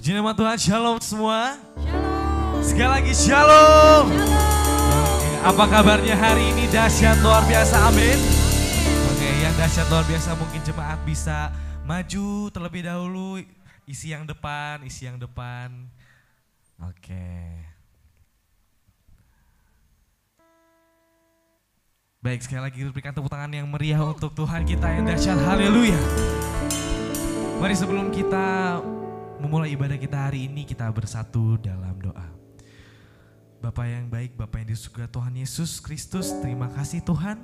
Puji nama Tuhan, shalom semua. Shalom. Sekali lagi shalom. Shalom. Apa kabarnya hari ini dahsyat luar biasa, amin. Oke, yang dahsyat luar biasa mungkin jemaat bisa maju terlebih dahulu. Isi yang depan, isi yang depan. Oke. Baik, sekali lagi berikan tepuk tangan yang meriah untuk Tuhan kita yang dahsyat. Haleluya. Mari sebelum kita memulai ibadah kita hari ini, kita bersatu dalam doa. Bapak yang baik, Bapak yang disukai Tuhan Yesus Kristus, terima kasih Tuhan.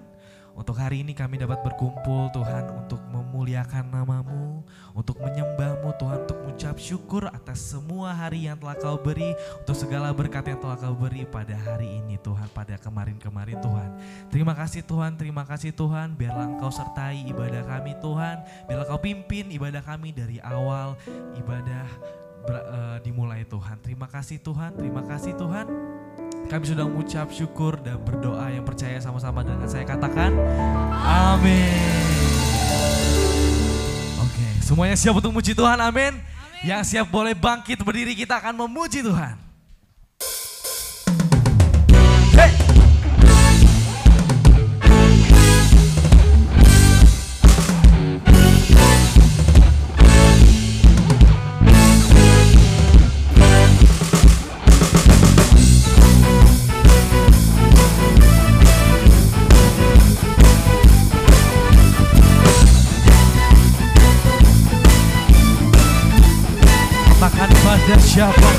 Untuk hari ini kami dapat berkumpul Tuhan untuk memuliakan namamu, untuk menyembahmu Tuhan, untuk mengucap syukur atas semua hari yang telah kau beri, untuk segala berkat yang telah kau beri pada hari ini Tuhan, pada kemarin-kemarin Tuhan. Terima kasih Tuhan, terima kasih Tuhan, biarlah engkau sertai ibadah kami Tuhan, biarlah kau pimpin ibadah kami dari awal ibadah eh, dimulai Tuhan. Terima kasih Tuhan, terima kasih Tuhan. Kami sudah mengucap syukur dan berdoa yang percaya sama-sama dengan saya katakan amin. Oke, semuanya siap untuk memuji Tuhan, amin. Yang siap boleh bangkit berdiri kita akan memuji Tuhan. Pada siapa?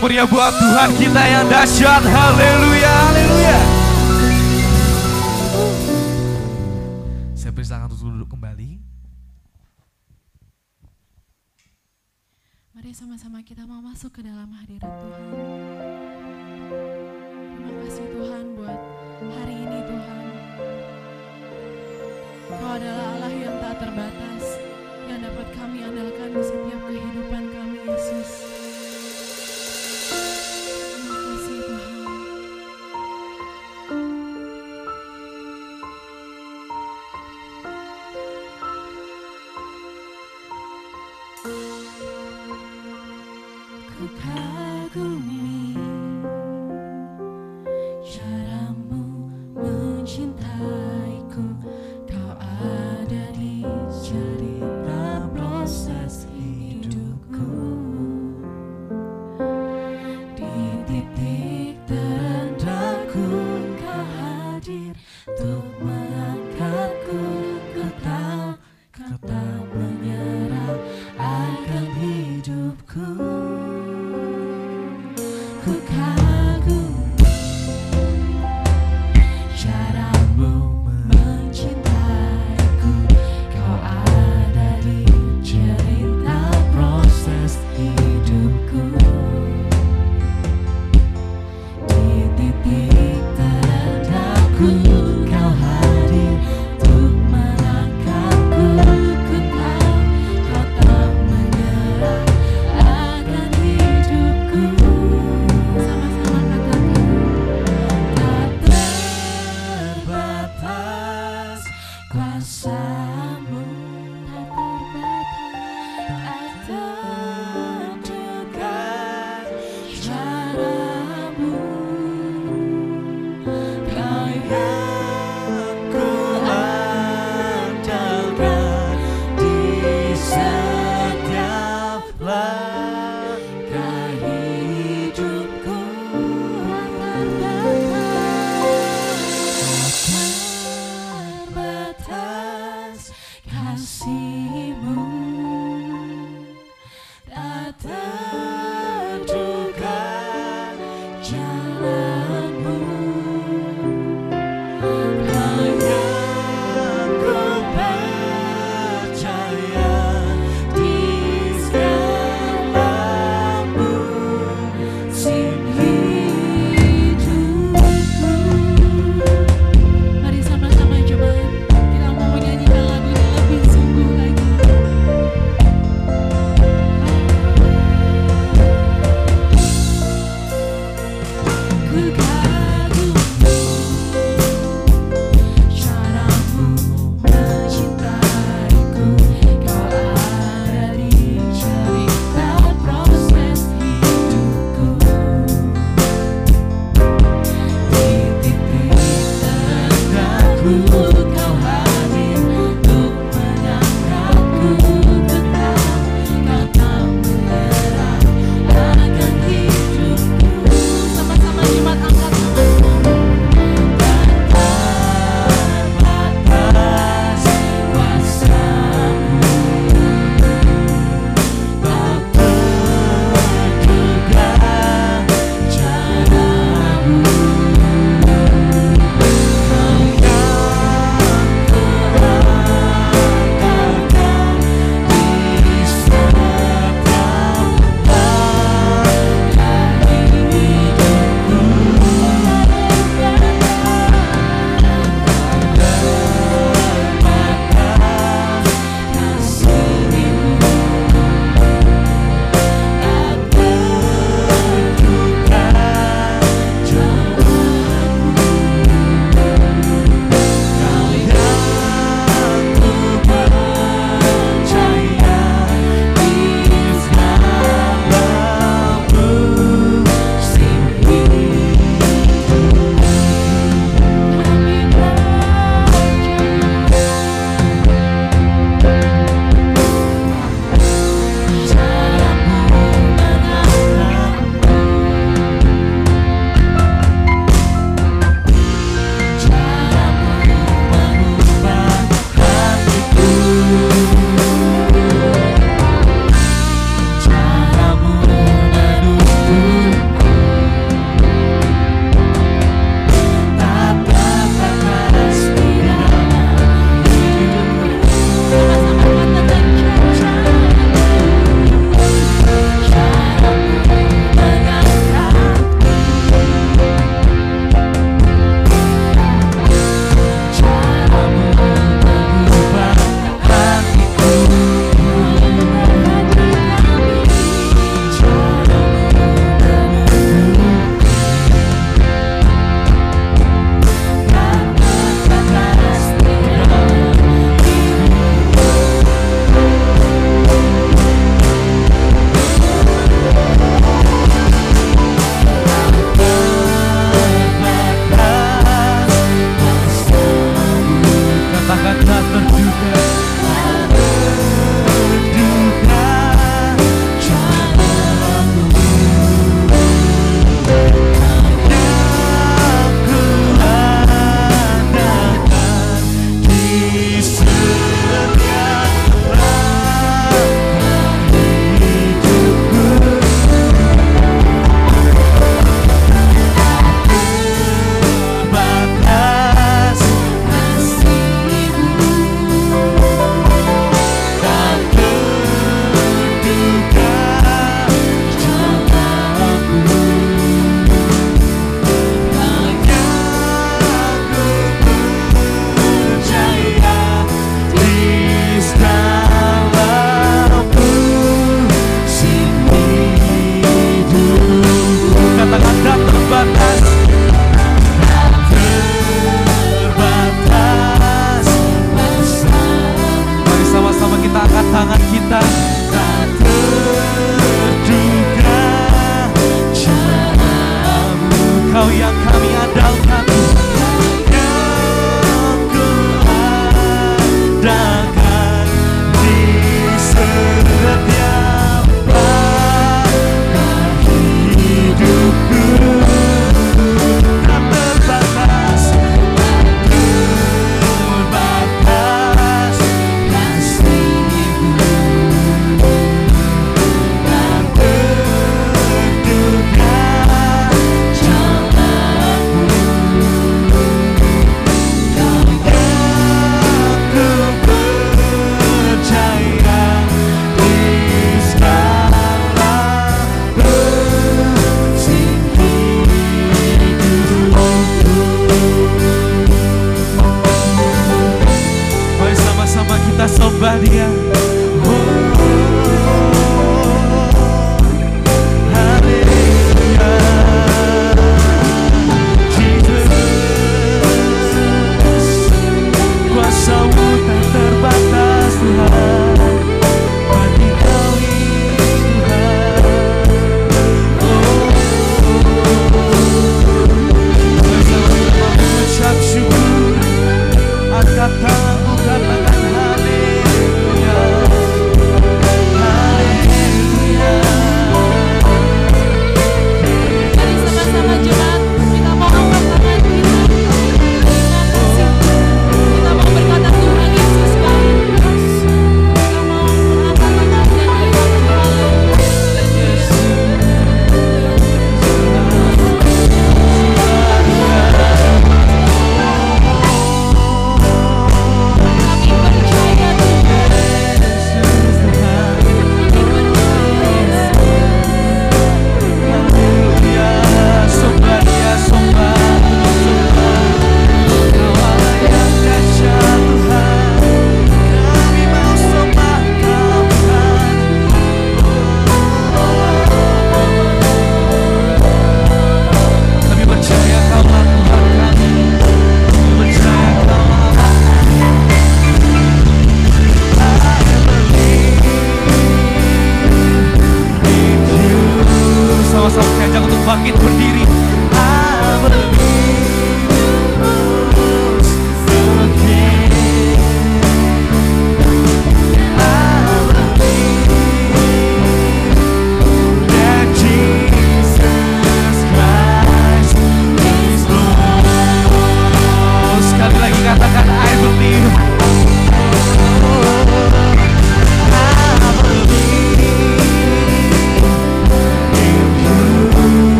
Meriah buat Tuhan kita yang dahsyat. Haleluya, haleluya. Saya persilakan untuk duduk kembali. Mari sama-sama kita mau masuk ke dalam hadirat Tuhan. Terima kasih Tuhan buat hari ini Tuhan. Kau adalah Allah yang tak terbatas, yang dapat kami andalkan di setiap kehidupan kami Yesus.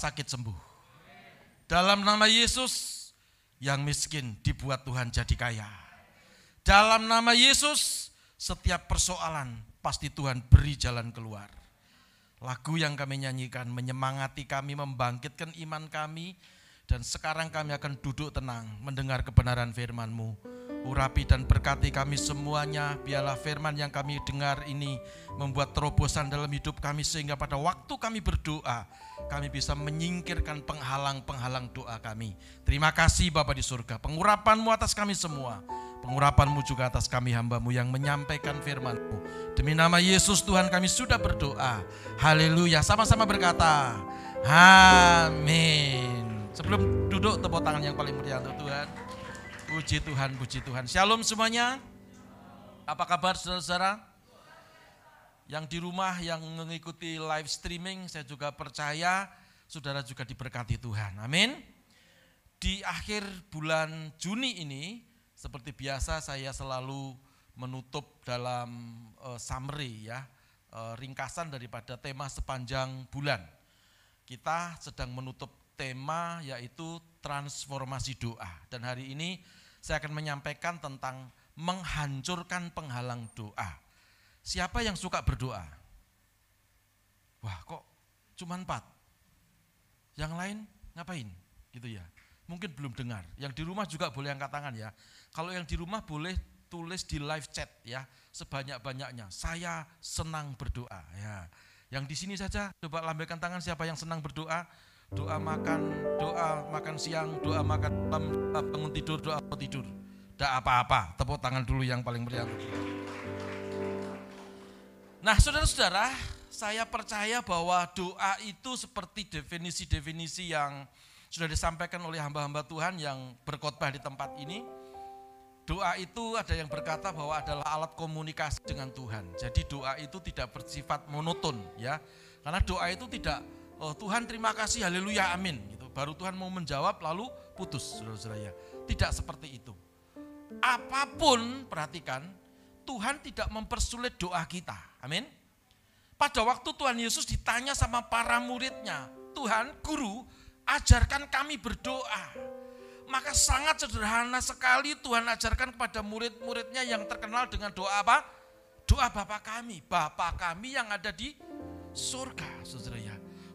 Sakit sembuh. Dalam nama Yesus, yang miskin dibuat Tuhan jadi kaya. Dalam nama Yesus, setiap persoalan pasti Tuhan beri jalan keluar. Lagu yang kami nyanyikan menyemangati kami, membangkitkan iman kami. Dan sekarang kami akan duduk tenang mendengar kebenaran firman-Mu. Urapi dan berkati kami semuanya. Biarlah firman yang kami dengar ini membuat terobosan dalam hidup kami. Sehingga pada waktu kami berdoa, kami bisa menyingkirkan penghalang-penghalang doa kami. Terima kasih Bapa di surga. Pengurapan-Mu atas kami semua. Pengurapan-Mu juga atas kami hamba-Mu yang menyampaikan firman-Mu. Demi nama Yesus Tuhan kami sudah berdoa. Haleluya. Sama-sama berkata, Amin. Sebelum duduk tepuk tangan yang paling meriah untuk Tuhan. Puji Tuhan, puji Tuhan. Shalom semuanya. Apa kabar saudara-saudara? Yang di rumah yang mengikuti live streaming, saya juga percaya saudara juga diberkati Tuhan. Amin. Di akhir bulan Juni ini, seperti biasa saya selalu menutup dalam eh, summary ya, eh, ringkasan daripada tema sepanjang bulan. Kita sedang menutup tema yaitu transformasi doa. Dan hari ini saya akan menyampaikan tentang menghancurkan penghalang doa. Siapa yang suka berdoa? Wah kok cuma empat? Yang lain ngapain? Gitu ya. Mungkin belum dengar. Yang di rumah juga boleh angkat tangan ya. Kalau yang di rumah boleh tulis di live chat ya. Sebanyak-banyaknya. Saya senang berdoa ya. Yang di sini saja coba lambaikan tangan siapa yang senang berdoa. Doa makan, doa makan siang, doa makan malam, doa bangun tidur, doa tidur. Tidak apa-apa, tepuk tangan dulu yang paling meriah. Nah saudara-saudara, saya percaya bahwa doa itu seperti definisi-definisi yang sudah disampaikan oleh hamba-hamba Tuhan yang berkhotbah di tempat ini. Doa itu ada yang berkata bahwa adalah alat komunikasi dengan Tuhan. Jadi doa itu tidak bersifat monoton ya. Karena doa itu tidak oh Tuhan terima kasih haleluya amin gitu. Baru Tuhan mau menjawab lalu putus Saudara-saudara ya. Tidak seperti itu. Apa pun perhatikan Tuhan tidak mempersulit doa kita. Amin. Pada waktu Tuhan Yesus ditanya sama para muridnya, Tuhan, guru, ajarkan kami berdoa. Maka sangat sederhana sekali Tuhan ajarkan kepada murid-muridnya yang terkenal dengan doa apa? Doa Bapa kami, Bapa kami yang ada di surga, saudara ya.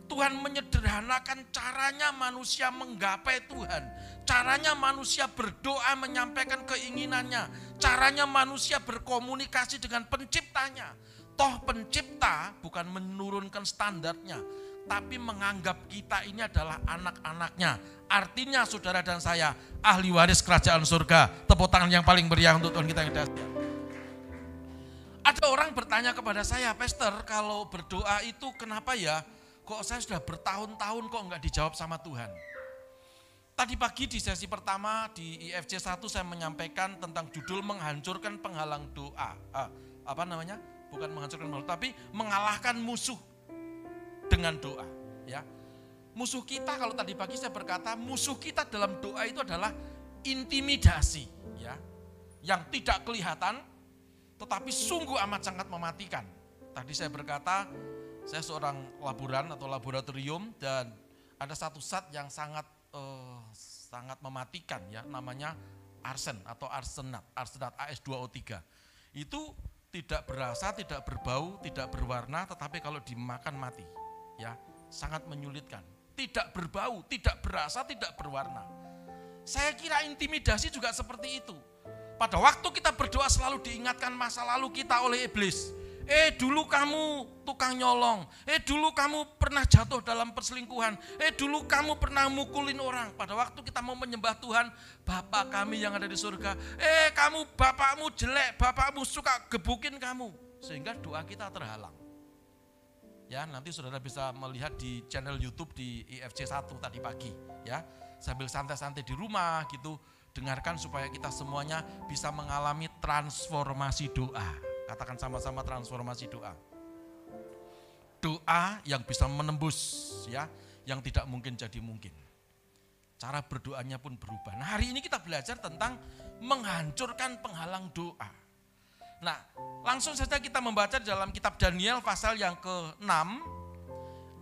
Tuhan menyederhanakan caranya manusia menggapai Tuhan. Caranya manusia berdoa menyampaikan keinginannya. Caranya manusia berkomunikasi dengan penciptanya. Toh pencipta bukan menurunkan standarnya. Tapi menganggap kita ini adalah anak-anaknya. Artinya saudara dan saya ahli waris kerajaan surga. Tepuk tangan yang paling meriah untuk Tuhan kita yang dahsyat. Ada orang bertanya kepada saya, Pastor, kalau berdoa itu kenapa ya kok saya sudah bertahun-tahun kok nggak dijawab sama Tuhan. Tadi pagi di sesi pertama di IFC 1 saya menyampaikan tentang judul menghancurkan penghalang doa. Ah, apa namanya? Bukan menghancurkan penghalang, tapi mengalahkan musuh dengan doa. Ya, musuh kita kalau tadi pagi saya berkata musuh kita dalam doa itu adalah intimidasi, ya, yang tidak kelihatan, tetapi sungguh amat sangat mematikan. Tadi saya berkata saya seorang laboran atau laboratorium dan ada satu zat yang sangat uh, sangat mematikan ya namanya arsen atau arsenat, arsenat AS2O3. Itu tidak berasa, tidak berbau, tidak berwarna tetapi kalau dimakan mati. Ya, sangat menyulitkan. Tidak berbau, tidak berasa, tidak berwarna. Saya kira intimidasi juga seperti itu. Pada waktu kita berdoa selalu diingatkan masa lalu kita oleh iblis Eh dulu kamu tukang nyolong. Eh dulu kamu pernah jatuh dalam perselingkuhan. Eh dulu kamu pernah mukulin orang. Pada waktu kita mau menyembah Tuhan, Bapak kami yang ada di surga. Eh kamu bapakmu jelek, bapakmu suka gebukin kamu. Sehingga doa kita terhalang. Ya nanti saudara bisa melihat di channel Youtube di IFC 1 tadi pagi. ya Sambil santai-santai di rumah gitu. Dengarkan supaya kita semuanya bisa mengalami transformasi doa. Katakan sama-sama transformasi doa. Doa yang bisa menembus ya, yang tidak mungkin jadi mungkin. Cara berdoanya pun berubah. Nah, hari ini kita belajar tentang menghancurkan penghalang doa. Nah, langsung saja kita membaca dalam kitab Daniel pasal yang ke-6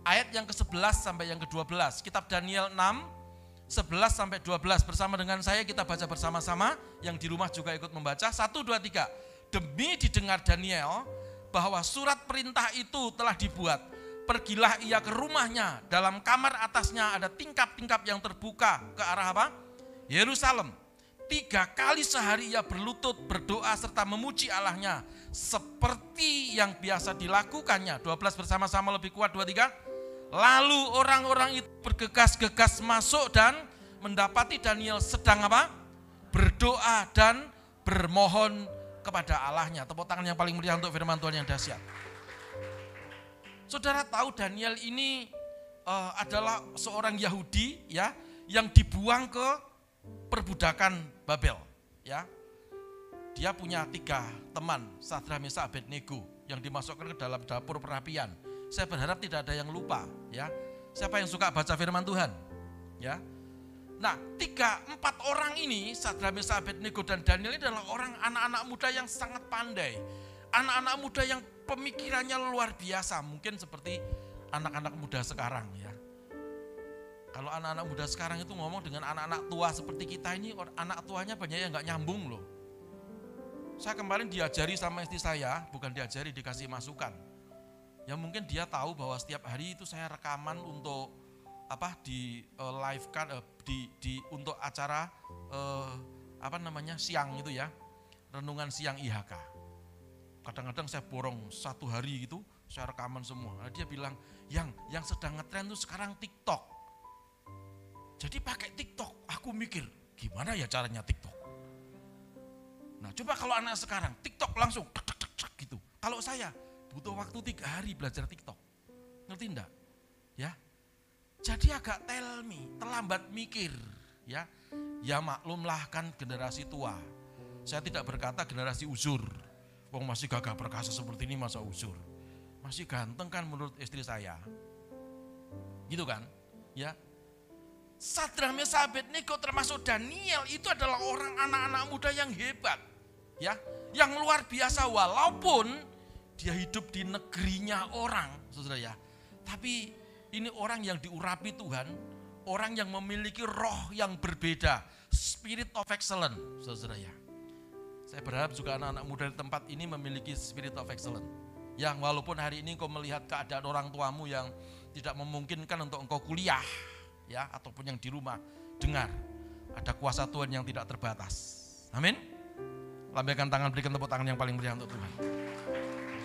ayat yang ke-11 sampai yang ke-12. Kitab Daniel 6 11 sampai 12 bersama dengan saya kita baca bersama-sama yang di rumah juga ikut membaca 1 2 3 demi didengar Daniel bahwa surat perintah itu telah dibuat. Pergilah ia ke rumahnya, dalam kamar atasnya ada tingkap-tingkap yang terbuka ke arah apa? Yerusalem. Tiga kali sehari ia berlutut, berdoa serta memuji Allahnya. Seperti yang biasa dilakukannya. 12 bersama-sama lebih kuat, 23. Lalu orang-orang itu bergegas-gegas masuk dan mendapati Daniel sedang apa? Berdoa dan bermohon kepada Allahnya. Tepuk tangan yang paling meriah untuk firman Tuhan yang dahsyat. Saudara tahu Daniel ini uh, adalah seorang Yahudi ya yang dibuang ke perbudakan Babel ya. Dia punya tiga teman, Sadra, Mesa, Abednego yang dimasukkan ke dalam dapur perapian. Saya berharap tidak ada yang lupa ya. Siapa yang suka baca firman Tuhan? Ya, Nah, tiga, empat orang ini, Sadra, Mesa, Abednego, dan Daniel ini adalah orang anak-anak muda yang sangat pandai. Anak-anak muda yang pemikirannya luar biasa, mungkin seperti anak-anak muda sekarang ya. Kalau anak-anak muda sekarang itu ngomong dengan anak-anak tua seperti kita ini, anak tuanya banyak yang nggak nyambung loh. Saya kemarin diajari sama istri saya, bukan diajari, dikasih masukan. Ya mungkin dia tahu bahwa setiap hari itu saya rekaman untuk apa di uh, live kan uh, di, di untuk acara uh, apa namanya siang itu ya renungan siang IHK. Kadang-kadang saya borong satu hari gitu saya rekaman semua. Nah, dia bilang yang yang sedang ngetren tuh sekarang TikTok. Jadi pakai TikTok, aku mikir gimana ya caranya TikTok. Nah coba kalau anak sekarang TikTok langsung tek, tek, tek, gitu. Kalau saya butuh waktu tiga hari belajar TikTok, ngerti enggak? Ya, jadi agak tell me, terlambat mikir, ya. Ya maklumlah kan generasi tua. Saya tidak berkata generasi uzur. Wong masih gagah perkasa seperti ini masa uzur. Masih ganteng kan menurut istri saya. Gitu kan? Ya. Sadra Mesabet Niko termasuk Daniel itu adalah orang anak-anak muda yang hebat. Ya, yang luar biasa walaupun dia hidup di negerinya orang, saudara ya. Tapi ini orang yang diurapi Tuhan, orang yang memiliki roh yang berbeda, spirit of excellence, saudara ya. Saya berharap juga anak-anak muda di tempat ini memiliki spirit of excellence. Yang walaupun hari ini kau melihat keadaan orang tuamu yang tidak memungkinkan untuk engkau kuliah, ya ataupun yang di rumah, dengar ada kuasa Tuhan yang tidak terbatas. Amin. Lambaikan tangan, berikan tepuk tangan yang paling meriah untuk Tuhan.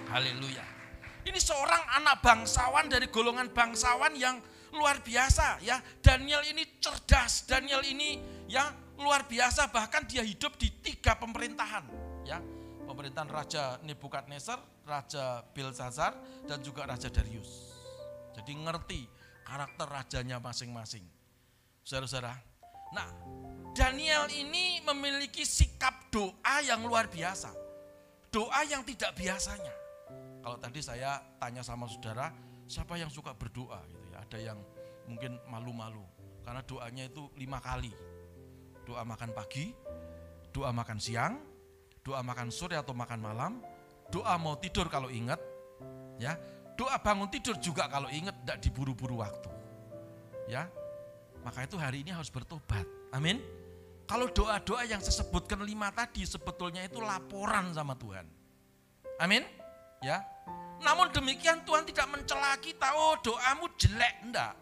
Haleluya. Ini seorang anak bangsawan dari golongan bangsawan yang luar biasa ya. Daniel ini cerdas, Daniel ini ya luar biasa bahkan dia hidup di tiga pemerintahan ya. Pemerintahan Raja Nebukadnezar, Raja Belshazzar dan juga Raja Darius. Jadi ngerti karakter rajanya masing-masing. Saudara-saudara. Nah, Daniel ini memiliki sikap doa yang luar biasa. Doa yang tidak biasanya. Kalau tadi saya tanya sama saudara, siapa yang suka berdoa gitu ya? Ada yang mungkin malu-malu karena doanya itu lima kali. Doa makan pagi, doa makan siang, doa makan sore atau makan malam, doa mau tidur kalau ingat, ya, doa bangun tidur juga kalau ingat tidak diburu-buru waktu, ya. Maka itu hari ini harus bertobat, amin. Kalau doa-doa yang saya sebutkan lima tadi sebetulnya itu laporan sama Tuhan, amin. Ya. Namun demikian Tuhan tidak mencela kita, oh doamu jelek, enggak.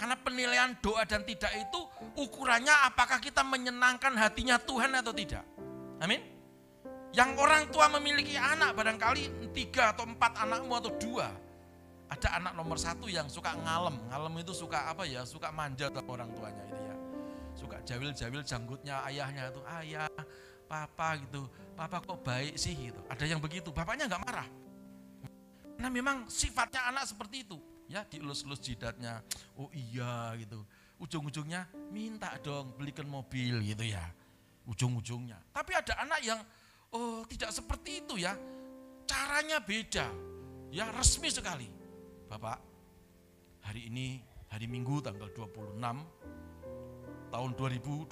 Karena penilaian doa dan tidak itu ukurannya apakah kita menyenangkan hatinya Tuhan atau tidak. Amin. Yang orang tua memiliki anak barangkali tiga atau empat anakmu atau dua. Ada anak nomor satu yang suka ngalem. Ngalem itu suka apa ya, suka manja sama orang tuanya itu ya. Suka jawil-jawil janggutnya ayahnya itu, ayah, papa gitu. Papa kok baik sih gitu. Ada yang begitu, bapaknya nggak marah. Nah memang sifatnya anak seperti itu. Ya dielus-elus jidatnya. Oh iya gitu. Ujung-ujungnya minta dong belikan mobil gitu ya. Ujung-ujungnya. Tapi ada anak yang oh tidak seperti itu ya. Caranya beda. Ya resmi sekali. Bapak, hari ini hari Minggu tanggal 26 tahun 2022.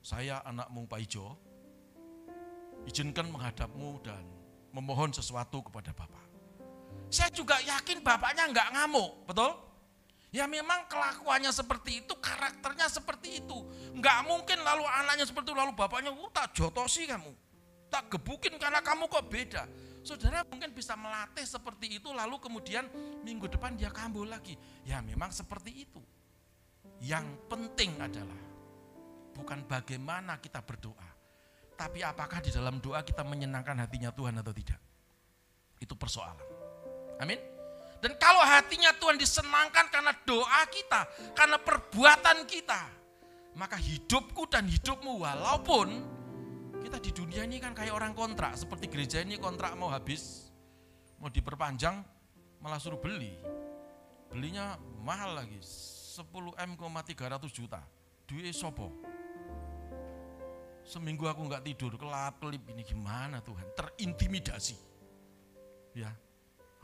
Saya anakmu Pak Ijo, izinkan menghadapmu dan memohon sesuatu kepada Bapak. Saya juga yakin Bapaknya nggak ngamuk, betul? Ya memang kelakuannya seperti itu, karakternya seperti itu. Nggak mungkin lalu anaknya seperti itu, lalu bapaknya, oh, tak jotosi kamu. Tak gebukin karena kamu kok beda. Saudara mungkin bisa melatih seperti itu, lalu kemudian minggu depan dia kambuh lagi. Ya memang seperti itu. Yang penting adalah bukan bagaimana kita berdoa, tapi apakah di dalam doa kita menyenangkan hatinya Tuhan atau tidak. Itu persoalan. Amin. Dan kalau hatinya Tuhan disenangkan karena doa kita, karena perbuatan kita, maka hidupku dan hidupmu walaupun kita di dunia ini kan kayak orang kontrak, seperti gereja ini kontrak mau habis, mau diperpanjang, malah suruh beli. Belinya mahal lagi, 10 M 300 juta. Duit sopo. Seminggu aku nggak tidur, kelap kelip ini gimana Tuhan? Terintimidasi. Ya,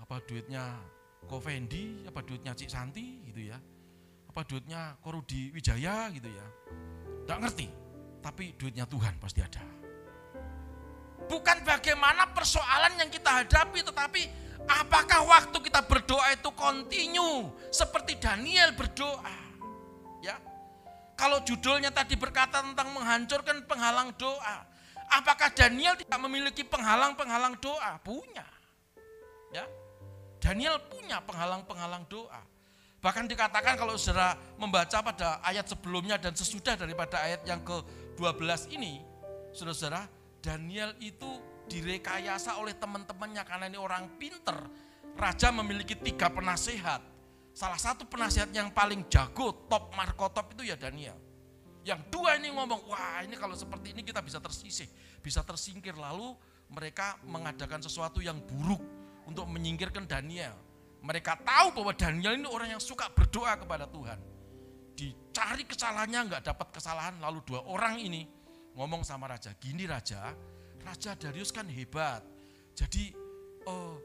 apa duitnya Kovendi, apa duitnya Cik Santi gitu ya. Apa duitnya Korudi Wijaya gitu ya. Tidak ngerti, tapi duitnya Tuhan pasti ada. Bukan bagaimana persoalan yang kita hadapi, tetapi apakah waktu kita berdoa itu kontinu seperti Daniel berdoa. Ya. Kalau judulnya tadi berkata tentang menghancurkan penghalang doa, apakah Daniel tidak memiliki penghalang-penghalang doa? Punya. Ya. Daniel punya penghalang-penghalang doa. Bahkan dikatakan kalau saudara membaca pada ayat sebelumnya dan sesudah daripada ayat yang ke-12 ini, saudara-saudara, Daniel itu direkayasa oleh teman-temannya karena ini orang pinter. Raja memiliki tiga penasehat. Salah satu penasehat yang paling jago, top markotop itu ya Daniel. Yang dua ini ngomong, wah ini kalau seperti ini kita bisa tersisih, bisa tersingkir. Lalu mereka mengadakan sesuatu yang buruk untuk menyingkirkan Daniel. Mereka tahu bahwa Daniel ini orang yang suka berdoa kepada Tuhan. Dicari kesalahannya nggak dapat kesalahan, lalu dua orang ini ngomong sama raja, gini raja, raja Darius kan hebat. Jadi oh,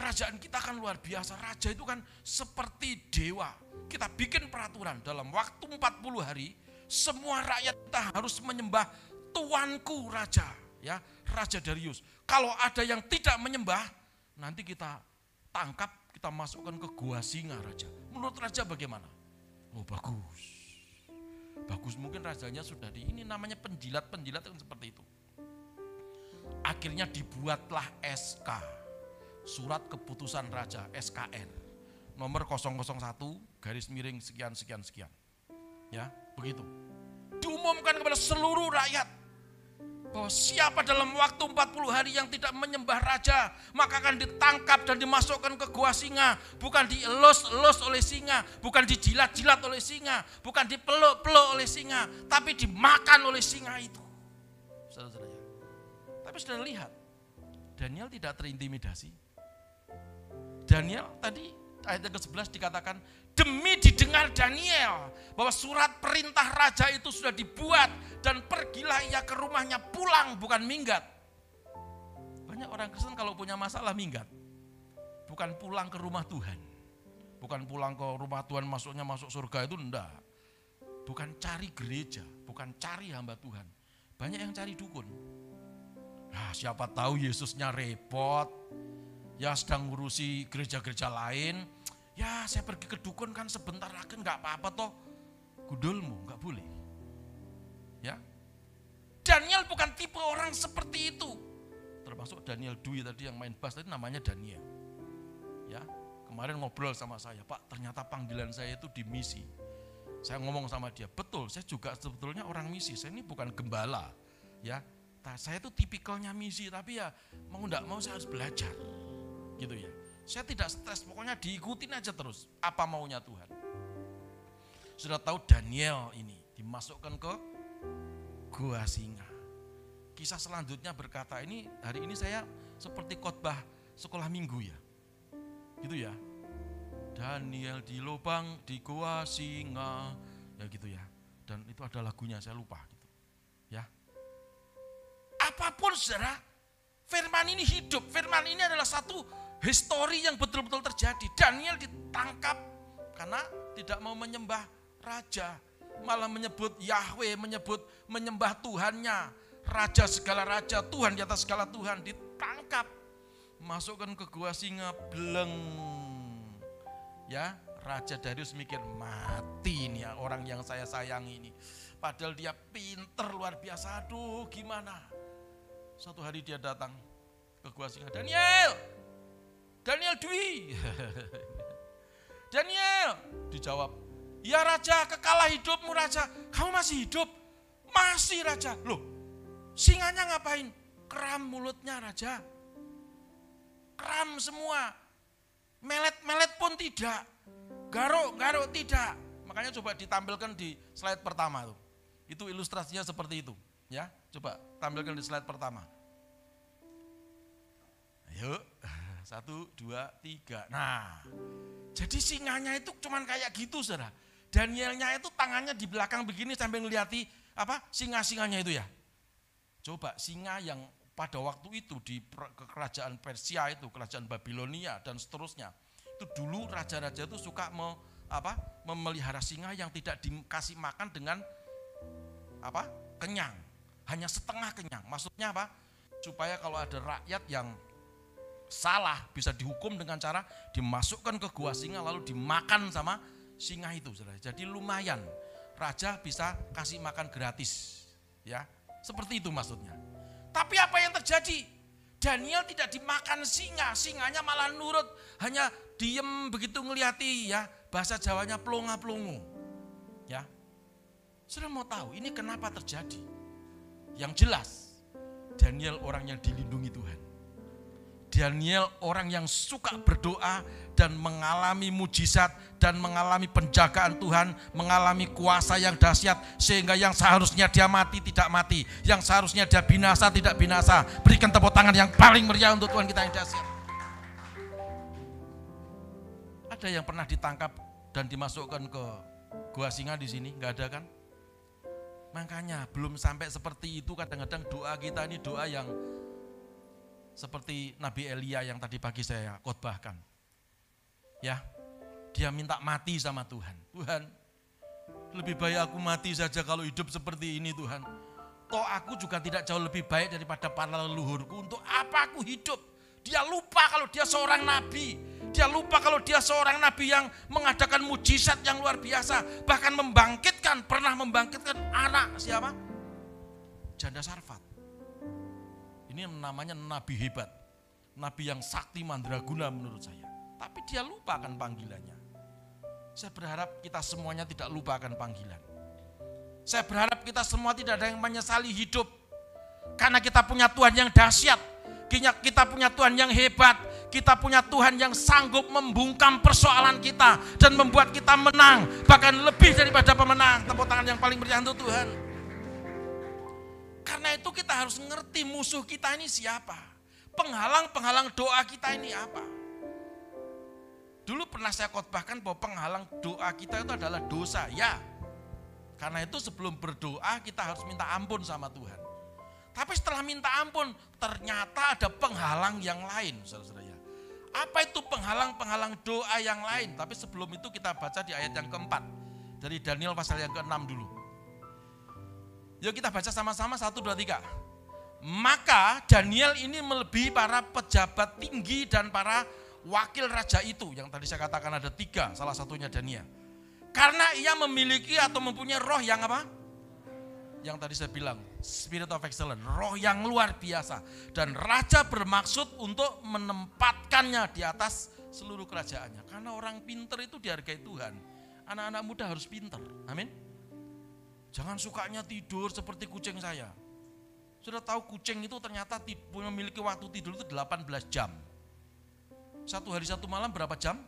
kerajaan kita kan luar biasa, raja itu kan seperti dewa. Kita bikin peraturan dalam waktu 40 hari, semua rakyat kita harus menyembah tuanku raja, ya Raja Darius. kalau ada yang tidak menyembah, nanti kita tangkap, kita masukkan ke gua singa raja. Menurut raja bagaimana? Oh bagus. Bagus mungkin rajanya sudah di ini namanya penjilat-penjilat kan seperti itu. Akhirnya dibuatlah SK, surat keputusan raja SKR nomor 001 garis miring sekian sekian sekian. Ya, begitu. Diumumkan kepada seluruh rakyat bahwa siapa dalam waktu 40 hari yang tidak menyembah raja, maka akan ditangkap dan dimasukkan ke gua singa, bukan dielus-elus oleh singa, bukan dijilat-jilat oleh singa, bukan dipeluk-peluk oleh singa, tapi dimakan oleh singa itu. Saudara-saudara. Tapi sudah lihat, Daniel tidak terintimidasi. Daniel tadi ayat yang ke-11 dikatakan demi didengar Daniel bahwa surat perintah raja itu sudah dibuat dan pergilah ia ke rumahnya pulang bukan minggat. Banyak orang Kristen kalau punya masalah minggat. Bukan pulang ke rumah Tuhan. Bukan pulang ke rumah Tuhan masuknya masuk surga itu enggak. Bukan cari gereja, bukan cari hamba Tuhan. Banyak yang cari dukun. Nah, siapa tahu Yesusnya repot, ya sedang ngurusi gereja-gereja lain, ya saya pergi ke dukun kan sebentar lagi nggak apa-apa toh, gudulmu nggak boleh. Ya, Daniel bukan tipe orang seperti itu. Termasuk Daniel Dwi tadi yang main bass tadi namanya Daniel. Ya, kemarin ngobrol sama saya, Pak ternyata panggilan saya itu di misi. Saya ngomong sama dia, betul saya juga sebetulnya orang misi, saya ini bukan gembala. Ya, saya itu tipikalnya misi, tapi ya mau nggak mau saya harus belajar gitu ya. Saya tidak stres, pokoknya diikutin aja terus apa maunya Tuhan. Sudah tahu Daniel ini dimasukkan ke gua singa. Kisah selanjutnya berkata ini hari ini saya seperti khotbah sekolah minggu ya. Gitu ya. Daniel di lubang di gua singa ya gitu ya. Dan itu ada lagunya saya lupa gitu. Ya. Apa pun saudara, firman ini hidup. Firman ini adalah satu histori yang betul-betul terjadi. Daniel ditangkap karena tidak mau menyembah raja, malah menyebut Yahweh, menyebut menyembah Tuhannya, raja segala raja, Tuhan di atas segala Tuhan ditangkap, masukkan ke gua singa beleng. Ya, Raja Darius mikir mati nih ya orang yang saya sayangi ini. Padahal dia pinter luar biasa. Aduh, gimana? Suatu hari dia datang ke gua singa. Daniel, Daniel Dwi. Daniel, dijawab. Ya Raja, kekalah hidupmu Raja. Kamu masih hidup? Masih Raja. Loh, singanya ngapain? Keram mulutnya Raja. Keram semua. Melet-melet pun tidak. Garuk-garuk tidak. Makanya coba ditampilkan di slide pertama tuh. Itu ilustrasinya seperti itu, ya. Coba tampilkan di slide pertama. Ayo, satu, dua, tiga. Nah, jadi singanya itu cuman kayak gitu, saudara. Danielnya itu tangannya di belakang begini sampai ngeliati apa singa-singanya itu ya. Coba singa yang pada waktu itu di kerajaan Persia itu, kerajaan Babilonia dan seterusnya. Itu dulu raja-raja itu suka me, apa, memelihara singa yang tidak dikasih makan dengan apa? kenyang. Hanya setengah kenyang. Maksudnya apa? Supaya kalau ada rakyat yang salah bisa dihukum dengan cara dimasukkan ke gua singa lalu dimakan sama singa itu. Jadi lumayan raja bisa kasih makan gratis ya. Seperti itu maksudnya. Tapi apa yang terjadi? Daniel tidak dimakan singa, singanya malah nurut, hanya diem begitu ngeliati ya, bahasa Jawanya pelonga-pelongo. Ya. Sudah mau tahu ini kenapa terjadi? Yang jelas Daniel orang yang dilindungi Tuhan. Daniel orang yang suka berdoa dan mengalami mujizat dan mengalami penjagaan Tuhan, mengalami kuasa yang dahsyat sehingga yang seharusnya dia mati tidak mati, yang seharusnya dia binasa tidak binasa. Berikan tepuk tangan yang paling meriah untuk Tuhan kita yang dahsyat. Ada yang pernah ditangkap dan dimasukkan ke gua singa di sini? Enggak ada kan? Makanya belum sampai seperti itu kadang-kadang doa kita ini doa yang seperti Nabi Elia yang tadi pagi saya khotbahkan. Ya, dia minta mati sama Tuhan. Tuhan, lebih baik aku mati saja kalau hidup seperti ini Tuhan. Toh aku juga tidak jauh lebih baik daripada para leluhurku. Untuk apa aku hidup? Dia lupa kalau dia seorang nabi. Dia lupa kalau dia seorang nabi yang mengadakan mujizat yang luar biasa. Bahkan membangkitkan, pernah membangkitkan anak siapa? Janda Sarfat. Ini namanya nabi hebat. Nabi yang sakti mandraguna menurut saya. Tapi dia lupakan panggilannya. Saya berharap kita semuanya tidak lupakan panggilan. Saya berharap kita semua tidak ada yang menyesali hidup. Karena kita punya Tuhan yang dahsyat. Kita punya Tuhan yang hebat. Kita punya Tuhan yang sanggup membungkam persoalan kita. Dan membuat kita menang. Bahkan lebih daripada pemenang. Tepuk tangan yang paling meriah untuk Tuhan. Karena itu kita harus ngerti musuh kita ini siapa. Penghalang-penghalang doa kita ini apa. Dulu pernah saya khotbahkan bahwa penghalang doa kita itu adalah dosa. Ya, karena itu sebelum berdoa kita harus minta ampun sama Tuhan. Tapi setelah minta ampun ternyata ada penghalang yang lain saudara-saudara ya. Apa itu penghalang-penghalang doa yang lain? Tapi sebelum itu kita baca di ayat yang keempat. Dari Daniel pasal yang keenam dulu. Yuk kita baca sama-sama satu dua tiga. Maka Daniel ini melebihi para pejabat tinggi dan para wakil raja itu. Yang tadi saya katakan ada tiga, salah satunya Daniel. Karena ia memiliki atau mempunyai roh yang apa? Yang tadi saya bilang, spirit of excellence, roh yang luar biasa. Dan raja bermaksud untuk menempatkannya di atas seluruh kerajaannya. Karena orang pinter itu dihargai Tuhan. Anak-anak muda harus pinter, amin. Jangan sukanya tidur seperti kucing saya. Sudah tahu kucing itu ternyata memiliki waktu tidur itu 18 jam. Satu hari satu malam berapa jam?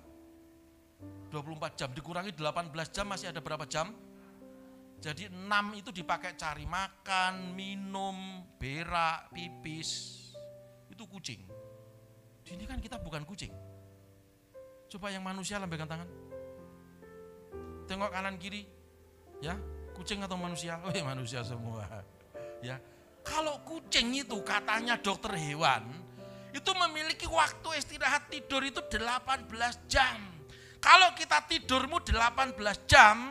24 jam dikurangi 18 jam masih ada berapa jam? Jadi 6 itu dipakai cari makan, minum, berak, pipis. Itu kucing. Ini kan kita bukan kucing. Coba yang manusia lambaikan tangan. Tengok kanan kiri. Ya, kucing atau manusia? Oh ya manusia semua. Ya. Kalau kucing itu katanya dokter hewan, itu memiliki waktu istirahat tidur itu 18 jam. Kalau kita tidurmu 18 jam,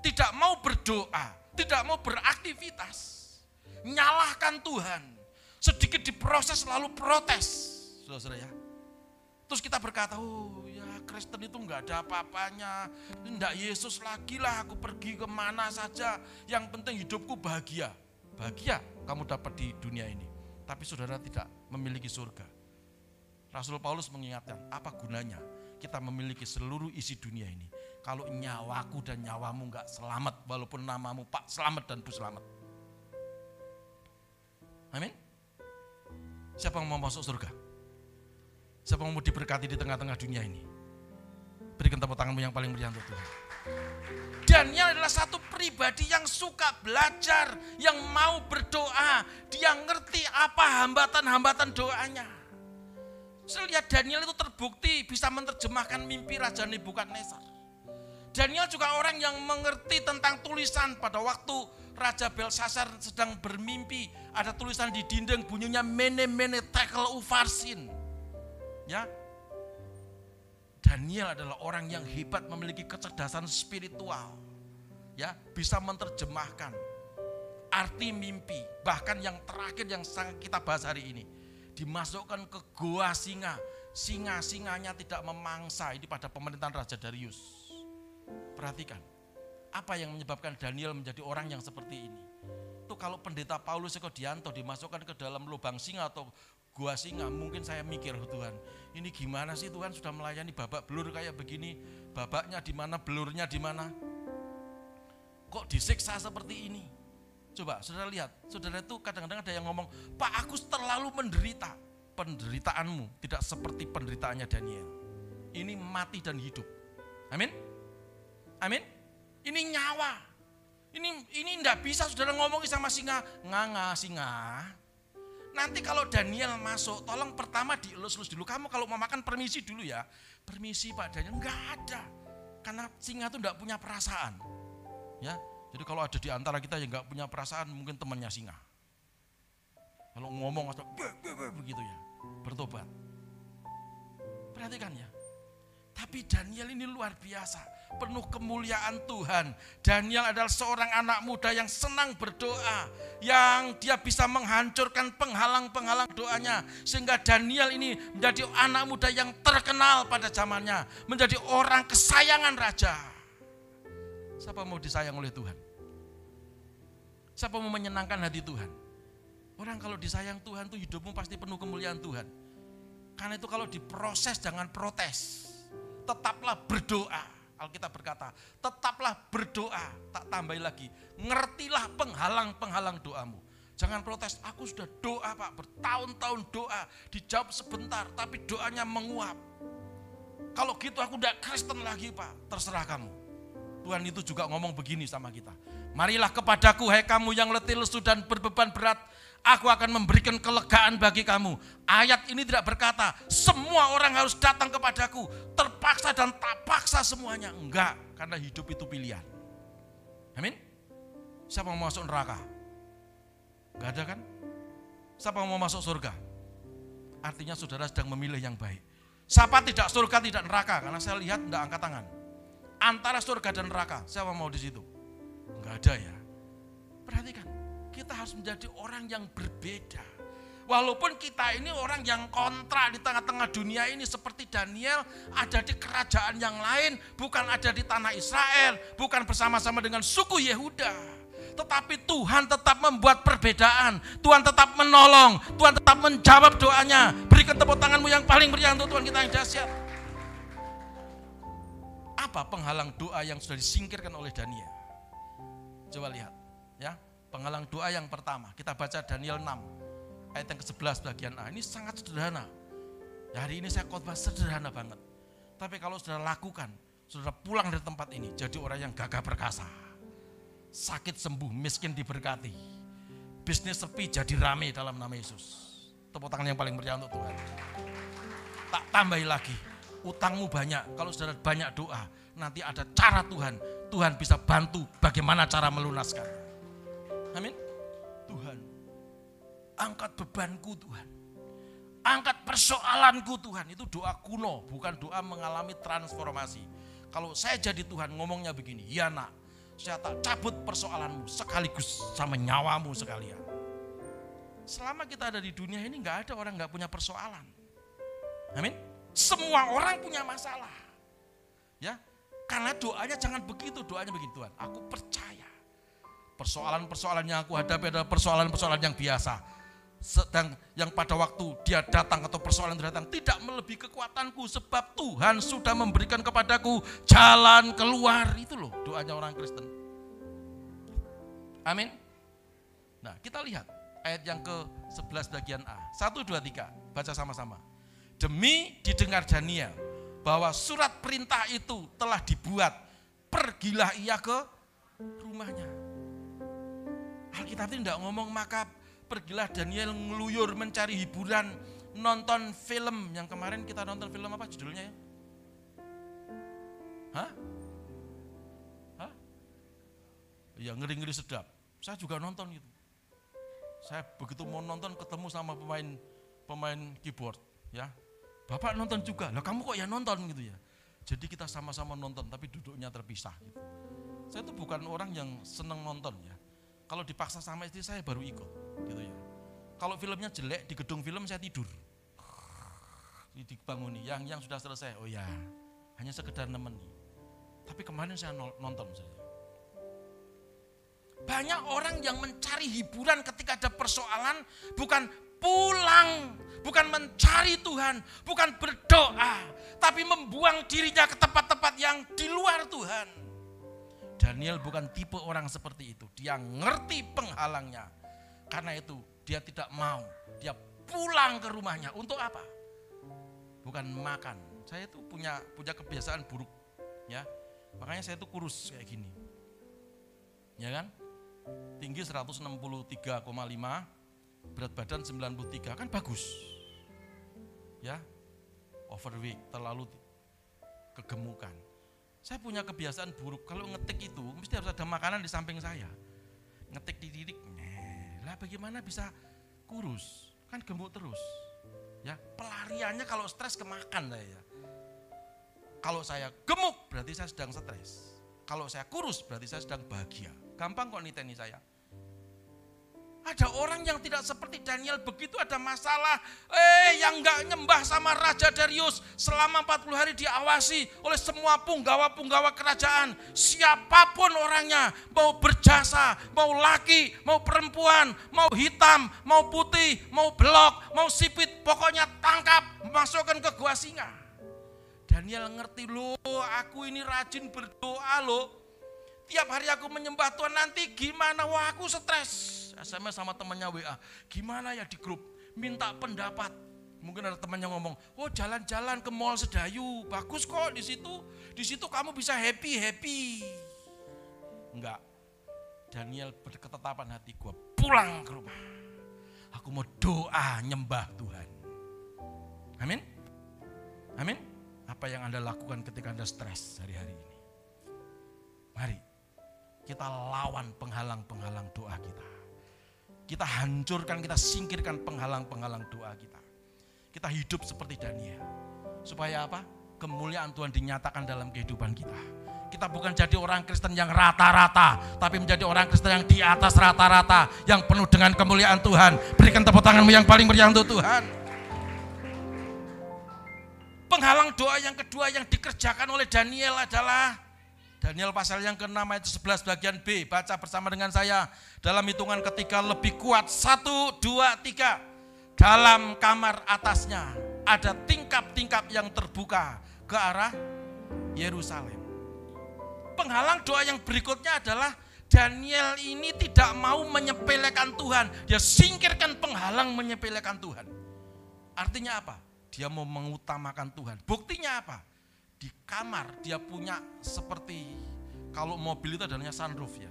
tidak mau berdoa, tidak mau beraktivitas, nyalahkan Tuhan, sedikit diproses lalu protes, saudara ya. Terus kita berkata, oh Kristen itu enggak ada apa-apanya, enggak Yesus lagi lah, aku pergi ke mana saja, yang penting hidupku bahagia. Bahagia kamu dapat di dunia ini, tapi saudara tidak memiliki surga. Rasul Paulus mengingatkan, apa gunanya kita memiliki seluruh isi dunia ini. Kalau nyawaku dan nyawamu nggak selamat, walaupun namamu Pak Selamat dan Bu Selamat. Amin. Siapa yang mau masuk surga? Siapa yang mau diberkati di tengah-tengah dunia ini? Berikan tepuk tanganmu yang paling meriah untuk Tuhan. Daniel adalah satu pribadi yang suka belajar, yang mau berdoa. Dia ngerti apa hambatan-hambatan doanya. Saya lihat Daniel itu terbukti bisa menerjemahkan mimpi Raja Nebukadnezar. Daniel juga orang yang mengerti tentang tulisan pada waktu Raja Belsasar sedang bermimpi. Ada tulisan di dinding bunyinya mene mene tekel ufarsin. Ya, Daniel adalah orang yang hebat memiliki kecerdasan spiritual. Ya, bisa menerjemahkan arti mimpi, bahkan yang terakhir yang sangat kita bahas hari ini dimasukkan ke goa singa. Singa-singanya tidak memangsa ini pada pemerintahan Raja Darius. Perhatikan, apa yang menyebabkan Daniel menjadi orang yang seperti ini? Itu kalau pendeta Paulus Eko Dianto dimasukkan ke dalam lubang singa atau gua singa, mungkin saya mikir, Tuhan, ini gimana sih Tuhan sudah melayani babak belur kayak begini, babaknya di mana, belurnya di mana? Kok disiksa seperti ini? Coba saudara lihat, saudara itu kadang-kadang ada yang ngomong, Pak aku terlalu menderita. Penderitaanmu tidak seperti penderitaannya Daniel. Ini mati dan hidup. Amin? Amin? Ini nyawa. Ini ini tidak bisa saudara ngomong sama singa, nganga singa. Nanti kalau Daniel masuk, tolong pertama dielus-elus dulu. Kamu kalau mau makan permisi dulu ya. Permisi Pak Daniel, enggak ada. Karena singa itu enggak punya perasaan. Ya, jadi kalau ada di antara kita yang nggak punya perasaan, mungkin temannya singa. Kalau ngomong atau begitu ya, bertobat. Perhatikan ya. Tapi Daniel ini luar biasa. Penuh kemuliaan Tuhan. Daniel adalah seorang anak muda yang senang berdoa, yang dia bisa menghancurkan penghalang-penghalang doanya sehingga Daniel ini menjadi anak muda yang terkenal pada zamannya, menjadi orang kesayangan raja. Siapa mau disayang oleh Tuhan? Siapa mau menyenangkan hati Tuhan? Orang kalau disayang Tuhan tuh hidupmu pasti penuh kemuliaan Tuhan. Karena itu kalau diproses jangan protes. Tetaplah berdoa. Alkitab berkata, tetaplah berdoa. Tak tambahi lagi. Ngertilah penghalang-penghalang doamu. Jangan protes, aku sudah doa pak, bertahun-tahun doa. Dijawab sebentar, tapi doanya menguap. Kalau gitu aku udah Kristen lagi pak, terserah kamu. Tuhan itu juga ngomong begini sama kita. Marilah kepadaku hai kamu yang letih lesu dan berbeban berat aku akan memberikan kelegaan bagi kamu. Ayat ini tidak berkata, semua orang harus datang kepadaku, terpaksa dan tak paksa semuanya. Enggak, karena hidup itu pilihan. Amin. Siapa mau masuk neraka? Enggak ada kan? Siapa mau masuk surga? Artinya saudara sedang memilih yang baik. Siapa tidak surga, tidak neraka? Karena saya lihat tidak angkat tangan. Antara surga dan neraka, siapa mau di situ? Enggak ada ya. Perhatikan, kita harus menjadi orang yang berbeda. Walaupun kita ini orang yang kontra di tengah-tengah dunia ini seperti Daniel ada di kerajaan yang lain, bukan ada di tanah Israel, bukan bersama-sama dengan suku Yehuda. Tetapi Tuhan tetap membuat perbedaan, Tuhan tetap menolong, Tuhan tetap menjawab doanya. Berikan tepuk tanganmu yang paling meriah untuk Tuhan kita yang dahsyat. Apa penghalang doa yang sudah disingkirkan oleh Daniel? Coba lihat, ya. Penghalang doa yang pertama, kita baca Daniel 6, ayat yang ke-11 bagian A. Ini sangat sederhana. Ya, hari ini saya khotbah sederhana banget. Tapi kalau sudah lakukan, sudah pulang dari tempat ini, jadi orang yang gagah perkasa. Sakit sembuh, miskin diberkati. Bisnis sepi jadi rame dalam nama Yesus. Tepuk tangan yang paling meriah untuk Tuhan. Tak tambahi lagi, utangmu banyak. Kalau sudah banyak doa, nanti ada cara Tuhan. Tuhan bisa bantu bagaimana cara melunaskan. Amin. Tuhan, angkat bebanku Tuhan. Angkat persoalanku Tuhan. Itu doa kuno, bukan doa mengalami transformasi. Kalau saya jadi Tuhan ngomongnya begini, ya nak, saya tak cabut persoalanmu sekaligus sama nyawamu sekalian. Selama kita ada di dunia ini nggak ada orang nggak punya persoalan. Amin. Semua orang punya masalah. Ya, karena doanya jangan begitu, doanya begini Tuhan. Aku percaya Persoalan-persoalan yang aku hadapi adalah persoalan-persoalan yang biasa. Sedang yang pada waktu dia datang atau persoalan itu datang tidak melebihi kekuatanku sebab Tuhan sudah memberikan kepadaku jalan keluar. Itu loh doanya orang Kristen. Amin. Nah kita lihat ayat yang ke-11 bagian A. 1, 2, 3. Baca sama-sama. Demi didengar Daniel bahwa surat perintah itu telah dibuat. Pergilah ia ke rumahnya. Alkitab itu tidak ngomong maka pergilah Daniel ngeluyur mencari hiburan nonton film yang kemarin kita nonton film apa judulnya ya? Hah? Hah? Ya ngeri-ngeri sedap. Saya juga nonton gitu. Saya begitu mau nonton ketemu sama pemain pemain keyboard ya. Bapak nonton juga. Lah kamu kok ya nonton gitu ya. Jadi kita sama-sama nonton tapi duduknya terpisah gitu. Saya itu bukan orang yang seneng nonton ya. Kalau dipaksa sama istri saya baru ikut, gitu ya. Kalau filmnya jelek di gedung film saya tidur. Dibanguni, yang yang sudah selesai, oh ya, hanya sekedar nemeni. Tapi kemarin saya nonton saja. Banyak orang yang mencari hiburan ketika ada persoalan, bukan pulang, bukan mencari Tuhan, bukan berdoa, tapi membuang dirinya ke tempat-tempat yang di luar Tuhan. Daniel bukan tipe orang seperti itu. Dia ngerti penghalangnya. Karena itu dia tidak mau. Dia pulang ke rumahnya. Untuk apa? Bukan makan. Saya itu punya punya kebiasaan buruk. ya Makanya saya itu kurus kayak gini. Ya kan? Tinggi 163,5, berat badan 93 kan bagus. Ya. Overweight, terlalu kegemukan saya punya kebiasaan buruk, kalau ngetik itu mesti harus ada makanan di samping saya. Ngetik di didik, lah bagaimana bisa kurus? Kan gemuk terus. Ya, pelariannya kalau stres kemakan saya. Kalau saya gemuk berarti saya sedang stres. Kalau saya kurus berarti saya sedang bahagia. Gampang kok niteni saya. Ada orang yang tidak seperti Daniel begitu ada masalah. Eh yang nggak nyembah sama Raja Darius selama 40 hari diawasi oleh semua punggawa-punggawa kerajaan. Siapa pun orangnya mau berjasa, mau laki, mau perempuan, mau hitam, mau putih, mau belok, mau sipit. Pokoknya tangkap, masukkan ke gua singa. Daniel ngerti loh aku ini rajin berdoa loh. Tiap hari aku menyembah Tuhan nanti gimana? Wah aku stres. SMS sama temannya WA. Gimana ya di grup? Minta pendapat. Mungkin ada temannya ngomong, oh jalan-jalan ke mall Sedayu, bagus kok di situ. Di situ kamu bisa happy happy. Enggak. Daniel berketetapan hati gue pulang ke rumah. Aku mau doa nyembah Tuhan. Amin. Amin. Apa yang Anda lakukan ketika Anda stres hari-hari ini? Mari kita lawan penghalang-penghalang doa kita. Kita hancurkan, kita singkirkan penghalang-penghalang doa kita. Kita hidup seperti Daniel. Supaya apa? Kemuliaan Tuhan dinyatakan dalam kehidupan kita. Kita bukan jadi orang Kristen yang rata-rata, tapi menjadi orang Kristen yang di atas rata-rata, yang penuh dengan kemuliaan Tuhan. Berikan tepuk tanganmu yang paling meriah untuk Tuhan. Penghalang doa yang kedua yang dikerjakan oleh Daniel adalah Daniel pasal yang ke-6 ayat 11 bagian B. Baca bersama dengan saya. Dalam hitungan ketika lebih kuat. Satu, dua, tiga. Dalam kamar atasnya ada tingkap-tingkap yang terbuka ke arah Yerusalem. Penghalang doa yang berikutnya adalah Daniel ini tidak mau menyepelekan Tuhan. Dia singkirkan penghalang menyepelekan Tuhan. Artinya apa? Dia mau mengutamakan Tuhan. Buktinya apa? Di kamar dia punya seperti kalau mobil itu adanya sunroof ya.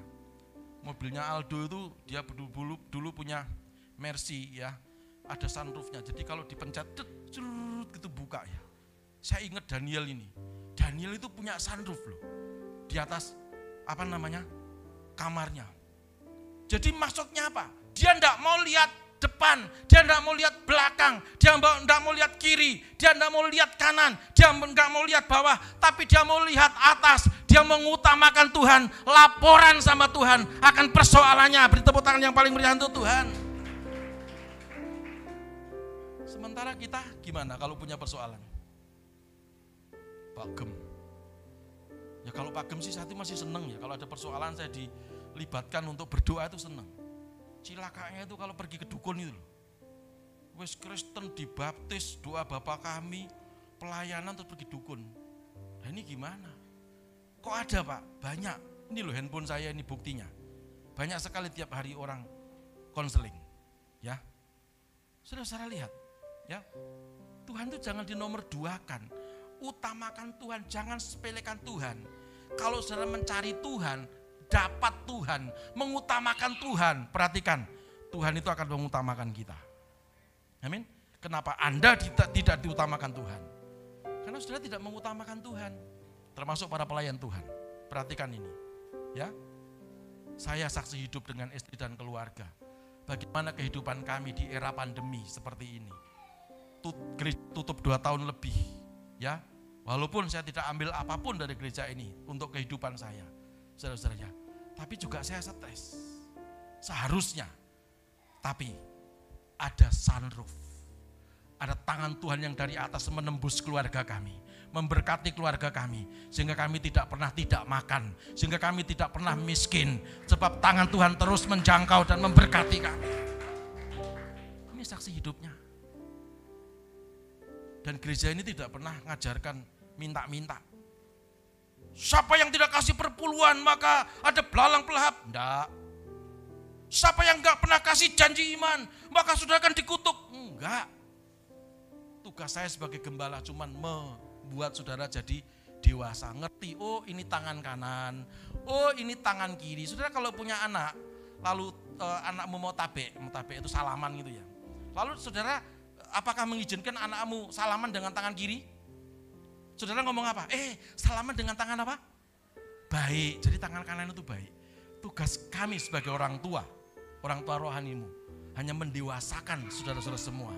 Mobilnya Aldo itu dia dulu dulu punya Mercy ya. Ada sunroofnya. Jadi kalau dipencet cerut gitu buka ya. Saya ingat Daniel ini. Daniel itu punya sunroof loh. Di atas apa namanya? kamarnya. Jadi maksudnya apa? Dia enggak mau lihat depan, dia tidak mau lihat belakang, dia tidak mau lihat kiri, dia tidak mau lihat kanan, dia tidak mau lihat bawah, tapi dia mau lihat atas, dia mengutamakan Tuhan, laporan sama Tuhan akan persoalannya, beri tepuk tangan yang paling meriah untuk Tuhan. Sementara kita gimana kalau punya persoalan? Pak Gem. Ya kalau Pak Gem sih saya masih seneng ya, kalau ada persoalan saya dilibatkan untuk berdoa itu seneng Cilakanya itu kalau pergi ke dukun itu loh. Wes Kristen dibaptis, doa Bapak kami, pelayanan terus pergi dukun. Nah ini gimana? Kok ada Pak? Banyak. Ini loh handphone saya ini buktinya. Banyak sekali tiap hari orang konseling. Ya. Sudah saya lihat. Ya. Tuhan itu jangan dinomor duakan. Utamakan Tuhan, jangan sepelekan Tuhan. Kalau saudara mencari Tuhan, dapat Tuhan, mengutamakan Tuhan. Perhatikan, Tuhan itu akan mengutamakan kita. Amin. Kenapa Anda tidak, tidak diutamakan Tuhan? Karena saudara tidak mengutamakan Tuhan. Termasuk para pelayan Tuhan. Perhatikan ini. Ya. Saya saksi hidup dengan istri dan keluarga. Bagaimana kehidupan kami di era pandemi seperti ini. Tutup dua tahun lebih. Ya, Walaupun saya tidak ambil apa pun dari gereja ini untuk kehidupan saya. Saudara-saudara, tapi juga saya stres. Seharusnya. Tapi ada sunroof. Ada tangan Tuhan yang dari atas menembus keluarga kami. Memberkati keluarga kami. Sehingga kami tidak pernah tidak makan. Sehingga kami tidak pernah miskin. Sebab tangan Tuhan terus menjangkau dan memberkati kami. Ini saksi hidupnya. Dan gereja ini tidak pernah ngajarkan minta-minta. Siapa yang tidak kasih perpuluhan maka ada belalang pelahap. Enggak. Siapa yang enggak pernah kasih janji iman maka sudah akan dikutuk. Enggak. Tugas saya sebagai gembala cuman membuat saudara jadi dewasa. Ngerti, oh ini tangan kanan, oh ini tangan kiri. Saudara kalau punya anak, lalu eh, anakmu mau tabe, mau tabe itu salaman gitu ya. Lalu saudara apakah mengizinkan anakmu salaman dengan tangan kiri? Saudara ngomong apa? Eh, salaman dengan tangan apa? Baik. Jadi tangan kanan itu baik. Tugas kami sebagai orang tua, orang tua rohanimu, hanya mendewasakan saudara-saudara semua.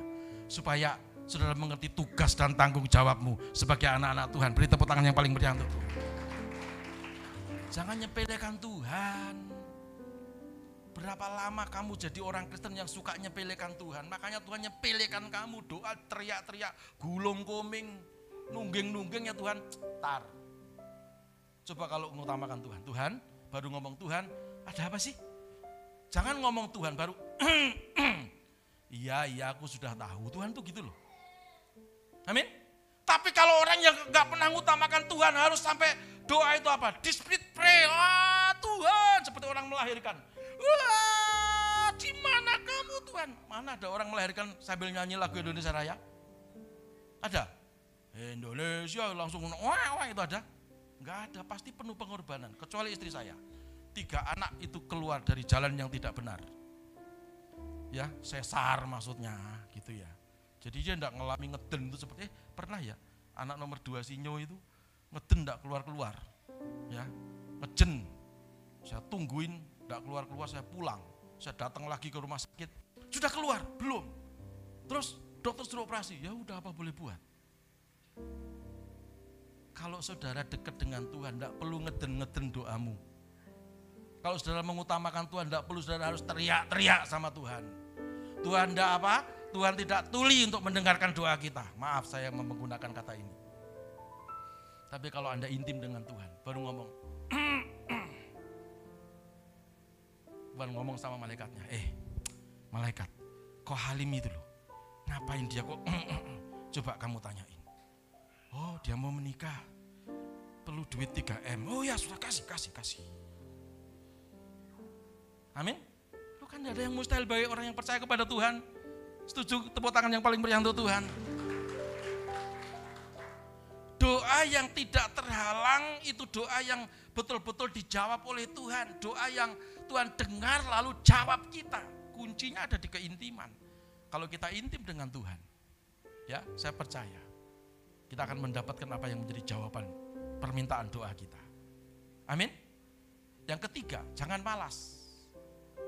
Supaya saudara mengerti tugas dan tanggung jawabmu sebagai anak-anak Tuhan. Beri tepuk tangan yang paling meriah untuk. Jangan nyepelekan Tuhan. Berapa lama kamu jadi orang Kristen yang suka nyepelekan Tuhan? Makanya Tuhan nyepelekan kamu, doa teriak-teriak, gulung koming, nungging-nungging ya Tuhan, tar. Coba kalau mengutamakan Tuhan, Tuhan baru ngomong Tuhan, ada apa sih? Jangan ngomong Tuhan baru, iya iya aku sudah tahu, Tuhan tuh gitu loh. Amin. Tapi kalau orang yang nggak pernah mengutamakan Tuhan harus sampai doa itu apa? Dispute pray, ah Tuhan, seperti orang melahirkan. Wah, di mana kamu Tuhan? Mana ada orang melahirkan sambil nyanyi lagu Indonesia Raya? Ada? Indonesia langsung wah, wah itu ada? Enggak ada, pasti penuh pengorbanan. Kecuali istri saya. Tiga anak itu keluar dari jalan yang tidak benar. Ya, sesar maksudnya gitu ya. Jadi dia tidak ngelami ngeden itu seperti, eh, pernah ya anak nomor dua sinyo itu ngeden tidak keluar-keluar. Ya, ngejen. Saya tungguin tidak keluar-keluar, saya pulang. Saya datang lagi ke rumah sakit, sudah keluar? Belum. Terus dokter suruh operasi, ya udah apa boleh buat. Kalau saudara dekat dengan Tuhan, tidak perlu ngeden-ngeden doamu. Kalau saudara mengutamakan Tuhan, tidak perlu saudara harus teriak-teriak sama Tuhan. Tuhan tidak apa? Tuhan tidak tuli untuk mendengarkan doa kita. Maaf saya menggunakan kata ini. Tapi kalau Anda intim dengan Tuhan, baru ngomong, Tuhan ngomong sama malaikatnya, eh malaikat, kok Halim itu loh, ngapain dia kok, coba kamu tanyain. Oh dia mau menikah, perlu duit 3M, oh ya sudah kasih, kasih, kasih. Amin. Lu kan ada yang mustahil bagi orang yang percaya kepada Tuhan. Setuju tepuk tangan yang paling meriah untuk Tuhan. Doa yang tidak terhalang itu doa yang betul-betul dijawab oleh Tuhan. Doa yang Tuhan dengar lalu jawab kita. Kuncinya ada di keintiman. Kalau kita intim dengan Tuhan, ya saya percaya kita akan mendapatkan apa yang menjadi jawaban permintaan doa kita. Amin. Yang ketiga, jangan malas.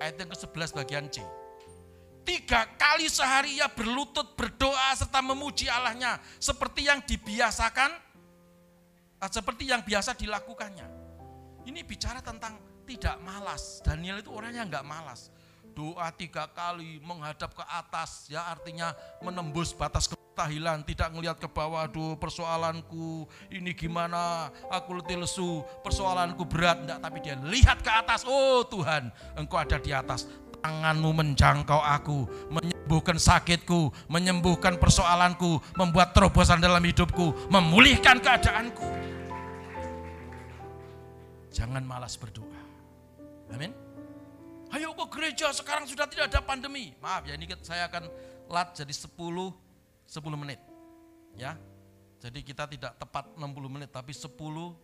Ayat yang ke-11 bagian C. Tiga kali sehari ia berlutut berdoa serta memuji Allahnya. Seperti yang dibiasakan, ah, seperti yang biasa dilakukannya. Ini bicara tentang tidak malas. Daniel itu orangnya nggak malas. Doa tiga kali menghadap ke atas, ya artinya menembus batas ketahilan, tidak ngelihat ke bawah, aduh persoalanku ini gimana, aku letih lesu, persoalanku berat, enggak, tapi dia lihat ke atas, oh Tuhan, engkau ada di atas, tanganmu menjangkau aku, menyembuhkan sakitku, menyembuhkan persoalanku, membuat terobosan dalam hidupku, memulihkan keadaanku. Jangan malas berdoa. Amin. Ayo ke gereja sekarang sudah tidak ada pandemi. Maaf ya ini saya akan lat jadi 10 10 menit. Ya. Jadi kita tidak tepat 60 menit tapi 10 10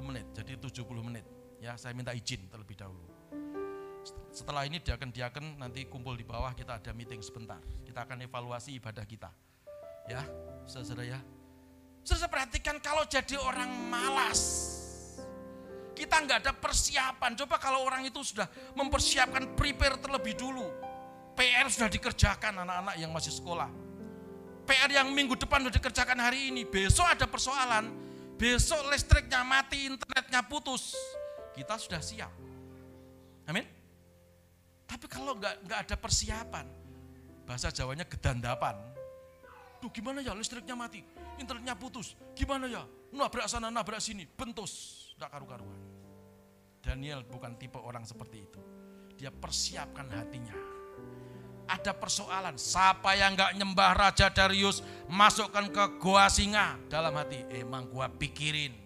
menit. Jadi 70 menit. Ya, saya minta izin terlebih dahulu. Setelah ini diaken-diaken nanti kumpul di bawah kita ada meeting sebentar. Kita akan evaluasi ibadah kita. Ya, saudara ya. Saudara perhatikan kalau jadi orang malas, kita nggak ada persiapan. Coba kalau orang itu sudah mempersiapkan prepare terlebih dulu. PR sudah dikerjakan anak-anak yang masih sekolah. PR yang minggu depan sudah dikerjakan hari ini. Besok ada persoalan. Besok listriknya mati, internetnya putus. Kita sudah siap. Amin. Tapi kalau nggak nggak ada persiapan, bahasa Jawanya gedandapan. Duh gimana ya listriknya mati, internetnya putus. Gimana ya? Nabrak sana, nabrak sini, bentus. Tidak karu-karuan. Daniel bukan tipe orang seperti itu. Dia persiapkan hatinya. Ada persoalan, siapa yang nggak nyembah Raja Darius, masukkan ke goa singa dalam hati. Emang gua pikirin.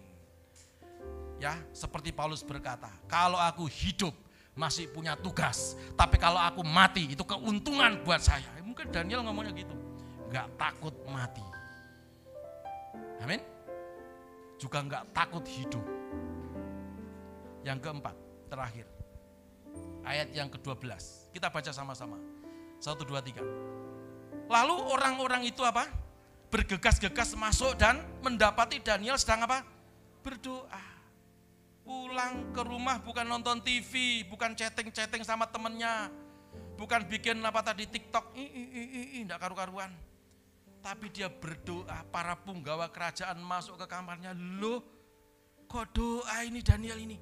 Ya, seperti Paulus berkata, kalau aku hidup masih punya tugas, tapi kalau aku mati itu keuntungan buat saya. Mungkin Daniel ngomongnya gitu, nggak takut mati. Amin. Juga nggak takut hidup. Yang keempat, terakhir. Ayat yang ke-12. Kita baca sama-sama. Satu, dua, tiga. Lalu orang-orang itu apa? Bergegas-gegas masuk dan mendapati Daniel sedang apa? Berdoa. Pulang ke rumah bukan nonton TV, bukan chatting-chatting sama temennya. Bukan bikin apa tadi TikTok, enggak karu-karuan. Tapi dia berdoa, para punggawa kerajaan masuk ke kamarnya. Loh, kok doa ini Daniel ini?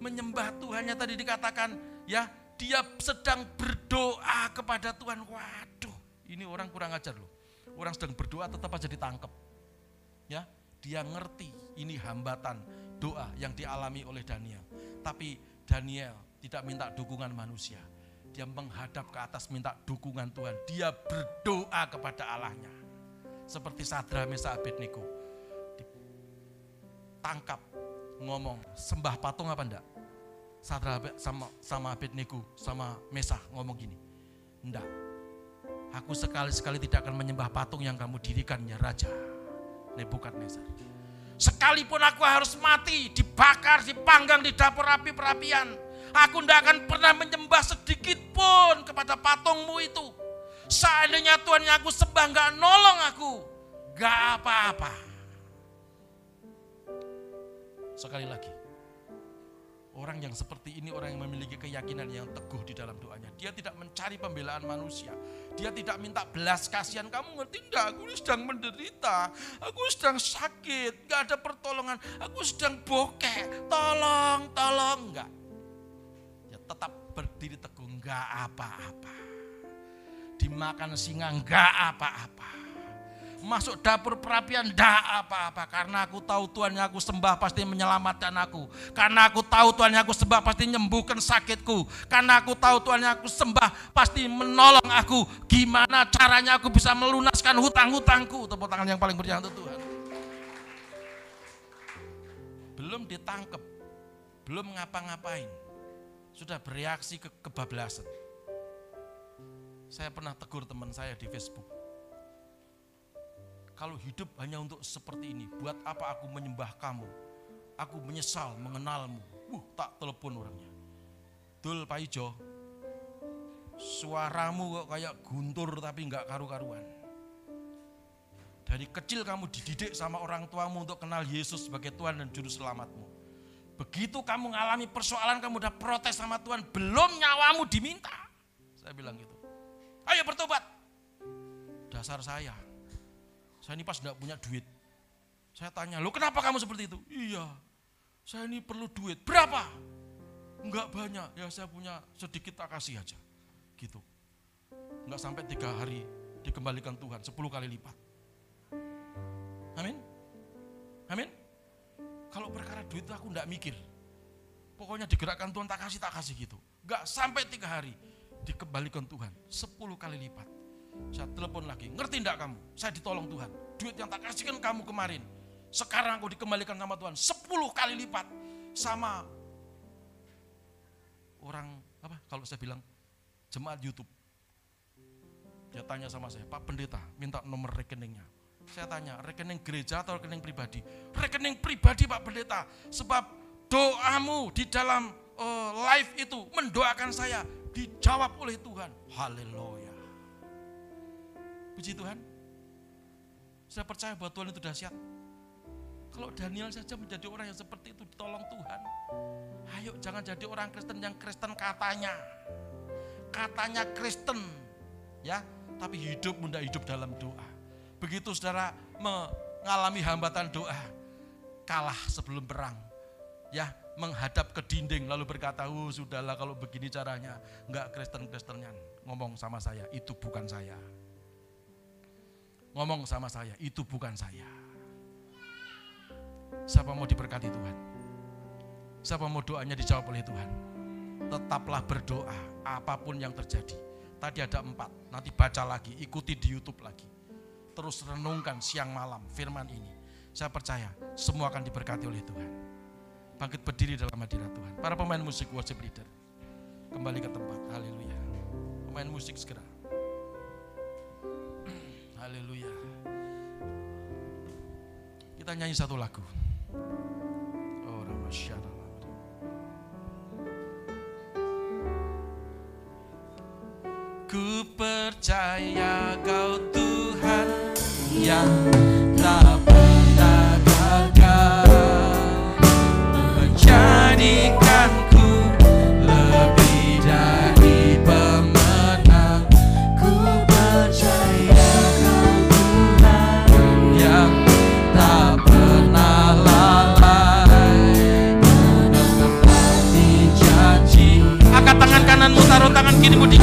Menyembah Tuhannya tadi dikatakan, ya dia sedang berdoa kepada Tuhan. Waduh, ini orang kurang ajar loh. Orang sedang berdoa tetap aja ditangkap. Ya, dia ngerti ini hambatan doa yang dialami oleh Daniel. Tapi Daniel tidak minta dukungan manusia. Dia menghadap ke atas minta dukungan Tuhan. Dia berdoa kepada Allahnya. Seperti Sadra Mesa Abednego. Tangkap, ngomong, sembah patung apa enggak? Sadra sama, sama Abednego, sama Mesa ngomong gini. Enggak, aku sekali-sekali tidak akan menyembah patung yang kamu dirikan ya Raja. Nebukadnezar. Sekalipun aku harus mati, dibakar, dipanggang di dapur api perapian Aku tidak akan pernah menyembah sedikit pun kepada patungmu itu. Seandainya Tuhan yang aku sembah nggak nolong aku, nggak apa-apa. Sekali lagi, orang yang seperti ini orang yang memiliki keyakinan yang teguh di dalam doanya. Dia tidak mencari pembelaan manusia. Dia tidak minta belas kasihan. Kamu ngerti enggak? Aku sedang menderita. Aku sedang sakit. Gak ada pertolongan. Aku sedang bokeh. Tolong, tolong. Enggak tetap berdiri teguh, enggak apa-apa. Dimakan singa, enggak apa-apa. Masuk dapur perapian, enggak apa-apa. Karena aku tahu Tuhan yang aku sembah pasti menyelamatkan aku. Karena aku tahu Tuhan yang aku sembah pasti menyembuhkan sakitku. Karena aku tahu Tuhan yang aku sembah pasti menolong aku. Gimana caranya aku bisa melunaskan hutang-hutangku. Tepuk tangan yang paling berjaya untuk Tuhan. Belum ditangkap, belum ngapa-ngapain sudah bereaksi ke kebablasan. Saya pernah tegur teman saya di Facebook. Kalau hidup hanya untuk seperti ini, buat apa aku menyembah kamu? Aku menyesal mengenalmu. Uh, tak telepon orangnya. Dul Pak Ijo, suaramu kok kayak guntur tapi nggak karu-karuan. Dari kecil kamu dididik sama orang tuamu untuk kenal Yesus sebagai Tuhan dan Juru Selamatmu. Begitu kamu mengalami persoalan, kamu udah protes sama Tuhan, belum nyawamu diminta. Saya bilang gitu. Ayo bertobat. Dasar saya. Saya ini pas enggak punya duit. Saya tanya, lo kenapa kamu seperti itu? Iya, saya ini perlu duit. Berapa? Enggak banyak, ya saya punya sedikit tak kasih aja. Gitu. Enggak sampai tiga hari dikembalikan Tuhan, sepuluh kali lipat. Amin. Amin. Kalau perkara duit aku enggak mikir. Pokoknya digerakkan Tuhan tak kasih tak kasih gitu. Enggak sampai tiga hari dikembalikan Tuhan sepuluh kali lipat. Saya telepon lagi, ngerti enggak kamu? Saya ditolong Tuhan. Duit yang tak kasihkan kamu kemarin, sekarang aku dikembalikan sama Tuhan sepuluh kali lipat sama orang apa? Kalau saya bilang jemaat YouTube. Dia tanya sama saya, Pak Pendeta, minta nomor rekeningnya. Saya tanya, rekening gereja atau rekening pribadi? Rekening pribadi Pak Pendeta. Sebab doamu di dalam uh, live itu mendoakan saya dijawab oleh Tuhan. Haleluya. Puji Tuhan. Saya percaya bahwa Tuhan itu dahsyat. Kalau Daniel saja menjadi orang yang seperti itu ditolong Tuhan. Ayo jangan jadi orang Kristen yang Kristen katanya. Katanya Kristen. Ya, tapi hidup mudah hidup dalam doa. Begitu saudara mengalami hambatan doa, kalah sebelum perang. Ya, menghadap ke dinding lalu berkata, "Oh, sudahlah kalau begini caranya." Enggak Kristen-Kristennya ngomong sama saya, "Itu bukan saya." Ngomong sama saya, "Itu bukan saya." Siapa mau diberkati Tuhan? Siapa mau doanya dijawab oleh Tuhan? Tetaplah berdoa apa pun yang terjadi. Tadi ada empat, nanti baca lagi, ikuti di Youtube lagi terus renungkan siang malam firman ini. Saya percaya semua akan diberkati oleh Tuhan. Bangkit berdiri dalam hadirat Tuhan. Para pemain musik worship leader. Kembali ke tempat. Haleluya. Pemain musik segera. Haleluya. Kita nyanyi satu lagu. Oh, Ramasyara. Ku percaya kau Tuhan yang tak pernah gagal menjadikanku Kini mo di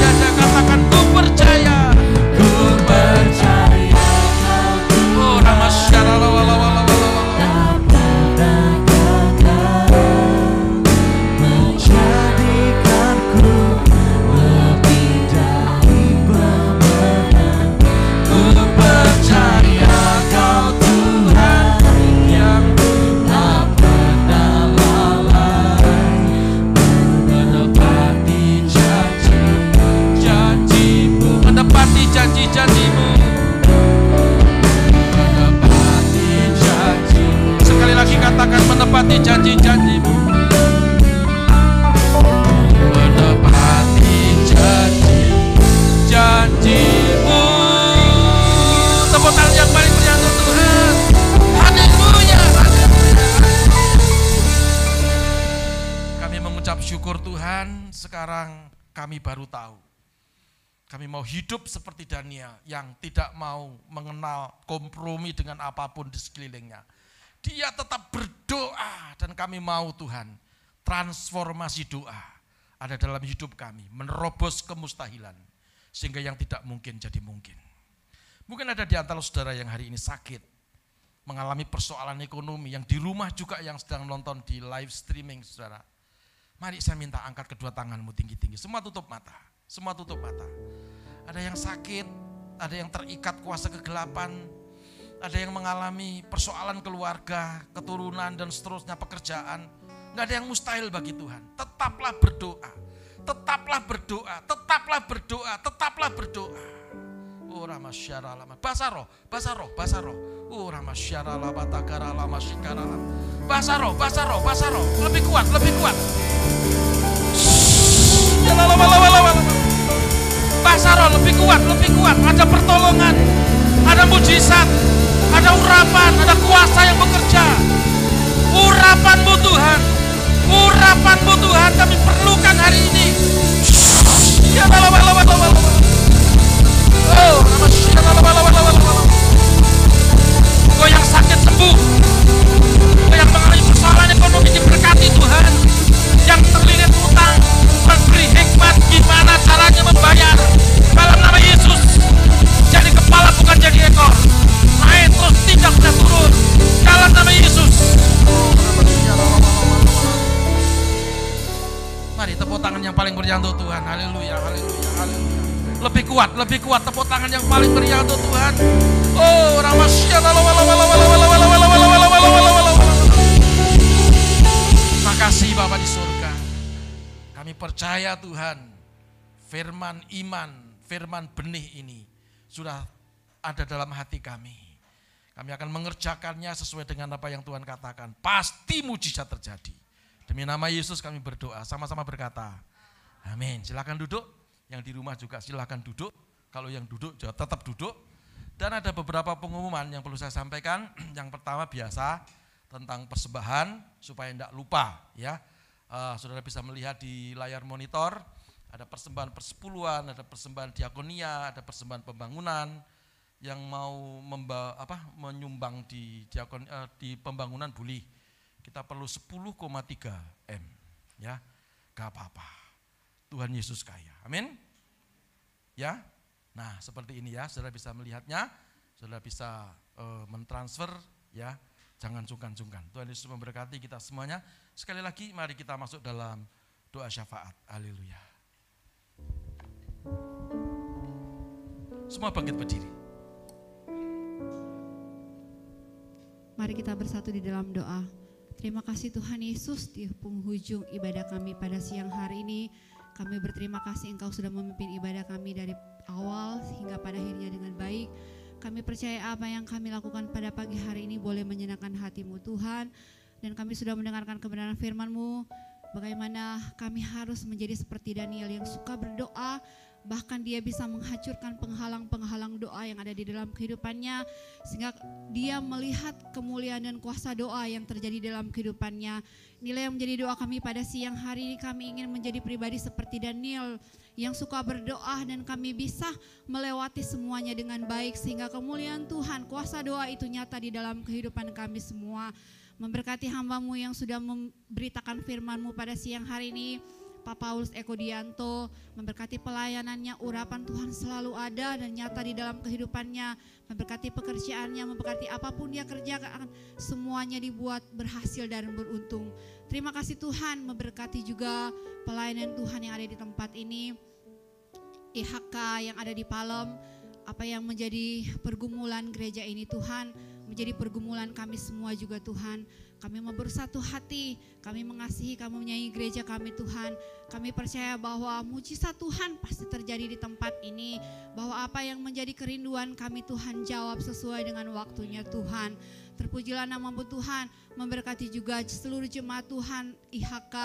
mau hidup seperti Daniel yang tidak mau mengenal kompromi dengan apa pun di sekelilingnya. Dia tetap berdoa dan kami mau Tuhan transformasi doa ada dalam hidup kami, menerobos kemustahilan sehingga yang tidak mungkin jadi mungkin. Mungkin ada di antara saudara yang hari ini sakit, mengalami persoalan ekonomi, yang di rumah juga yang sedang nonton di live streaming saudara. Mari saya minta angkat kedua tanganmu tinggi-tinggi, semua tutup mata, semua tutup mata. Ada yang sakit, ada yang terikat kuasa kegelapan, ada yang mengalami persoalan keluarga, keturunan dan seterusnya pekerjaan. Nggak ada yang mustahil bagi Tuhan. Tetaplah berdoa, tetaplah berdoa, tetaplah berdoa, tetaplah berdoa. Oh ramasyara lama. Roh, bahasa roh. Oh ramasyara lama takara lama shikara lama. Roh, bahasa roh. Lebih kuat, lebih kuat. Ya lama, lama, lama, lama. Roh lebih kuat, lebih kuat. Ada pertolongan, ada mujizat, ada urapan, ada kuasa yang bekerja. Urapanmu Tuhan, urapanmu Tuhan kami perlukan hari ini. Ya. Oh, yang sakit sembuh. Kau yang mengalami persoalan ekonomi diberkati Tuhan yang terlilit utang memberi hikmat gimana caranya membayar dalam nama Yesus jadi kepala bukan jadi ekor naik terus tidak pernah turun dalam nama Yesus mari tepuk tangan yang paling meriah untuk Tuhan haleluya haleluya haleluya lebih kuat lebih kuat tepuk tangan yang paling meriah untuk Tuhan oh ramasya Terima kasih Bapak di surga. Percaya Tuhan, firman iman, firman benih ini sudah ada dalam hati kami. Kami akan mengerjakannya sesuai dengan apa yang Tuhan katakan. Pasti mujizat terjadi. Demi nama Yesus kami berdoa, sama-sama berkata, amin. Silakan duduk, yang di rumah juga silakan duduk. Kalau yang duduk juga tetap duduk. Dan ada beberapa pengumuman yang perlu saya sampaikan. Yang pertama biasa tentang persembahan supaya tidak lupa ya. Uh, saudara bisa melihat di layar monitor ada persembahan persepuluhan, ada persembahan diakonia, ada persembahan pembangunan yang mau memba, apa, menyumbang di diakon, uh, di pembangunan boleh. Kita perlu 10,3 M ya. Gak apa-apa. Tuhan Yesus kaya. Amin. Ya. Nah, seperti ini ya, Saudara bisa melihatnya, Saudara bisa uh, mentransfer ya. Jangan sungkan-sungkan. Tuhan Yesus memberkati kita semuanya. Sekali lagi mari kita masuk dalam doa syafaat. Haleluya. Semua bangkit berdiri. Mari kita bersatu di dalam doa. Terima kasih Tuhan Yesus di penghujung ibadah kami pada siang hari ini. Kami berterima kasih Engkau sudah memimpin ibadah kami dari awal hingga pada akhirnya dengan baik. Kami percaya apa yang kami lakukan pada pagi hari ini boleh menyenangkan hatimu Tuhan. Dan kami sudah mendengarkan kebenaran firman-Mu. Bagaimana kami harus menjadi seperti Daniel yang suka berdoa, bahkan dia bisa menghancurkan penghalang-penghalang doa yang ada di dalam kehidupannya sehingga dia melihat kemuliaan dan kuasa doa yang terjadi dalam kehidupannya. Inilah yang menjadi doa kami pada siang hari ini kami ingin menjadi pribadi seperti Daniel yang suka berdoa dan kami bisa melewati semuanya dengan baik sehingga kemuliaan Tuhan, kuasa doa itu nyata di dalam kehidupan kami semua. Memberkati hambamu yang sudah memberitakan firmanmu pada siang hari ini. Pak Paulus Eko Dianto memberkati pelayanannya, urapan Tuhan selalu ada dan nyata di dalam kehidupannya, memberkati pekerjaannya, memberkati apa pun dia kerjakan, semuanya dibuat berhasil dan beruntung. Terima kasih Tuhan, memberkati juga pelayanan Tuhan yang ada di tempat ini, IHK yang ada di Palem, apa yang menjadi pergumulan gereja ini Tuhan, menjadi pergumulan kami semua juga Tuhan. Kami mau bersatu hati, kami mengasihi, kami menyayangi gereja kami Tuhan. Kami percaya bahwa mujizat Tuhan pasti terjadi di tempat ini. Bahwa apa yang menjadi kerinduan kami Tuhan jawab sesuai dengan waktunya Tuhan. Terpujilah namamu Tuhan, memberkati juga seluruh jemaat Tuhan, IHK,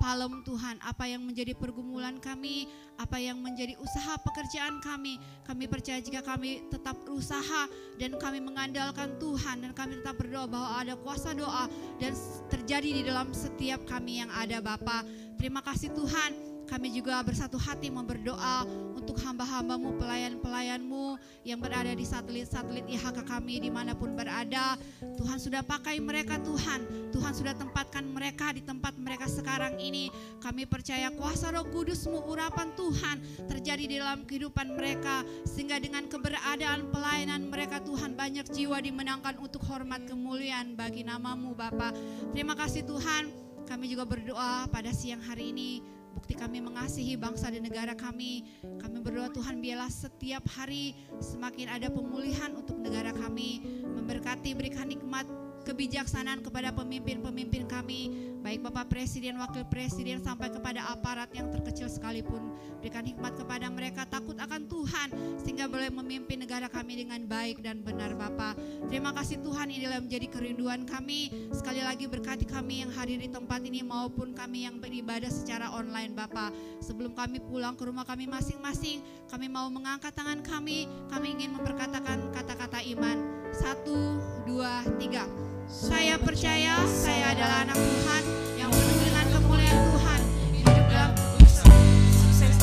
Palem Tuhan, apa yang menjadi pergumulan kami, apa yang menjadi usaha pekerjaan kami. Kami percaya jika kami tetap berusaha dan kami mengandalkan Tuhan dan kami tetap berdoa bahwa ada kuasa doa dan terjadi di dalam setiap kami yang ada Bapa. Terima kasih Tuhan. Kami juga bersatu hati memberdoa untuk hamba-hambamu, pelayan-pelayanmu yang berada di satelit-satelit IHK kami di mana pun berada. Tuhan sudah pakai mereka Tuhan. Tuhan sudah tempatkan mereka di tempat mereka sekarang ini. Kami percaya kuasa roh kudusmu, urapan Tuhan terjadi di dalam kehidupan mereka. Sehingga dengan keberadaan pelayanan mereka Tuhan banyak jiwa dimenangkan untuk hormat kemuliaan bagi namamu Bapak. Terima kasih Tuhan. Kami juga berdoa pada siang hari ini bukti kami mengasihi bangsa dan negara kami. Kami berdoa Tuhan biarlah setiap hari semakin ada pemulihan untuk negara kami. Memberkati berikan nikmat kebijaksanaan kepada pemimpin-pemimpin kami, baik Bapak Presiden, Wakil Presiden, sampai kepada aparat yang terkecil sekalipun. Berikan hikmat kepada mereka, takut akan Tuhan, sehingga boleh memimpin negara kami dengan baik dan benar Bapak. Terima kasih Tuhan, inilah menjadi kerinduan kami. Sekali lagi berkati kami yang hadir di tempat ini maupun kami yang beribadah secara online Bapak. Sebelum kami pulang ke rumah kami masing-masing, kami mau mengangkat tangan kami, kami ingin memperkatakan kata-kata iman. Satu, dua, tiga. Saya percaya saya adalah anak Tuhan yang penuh dengan kemuliaan Tuhan, hidup dalam sukses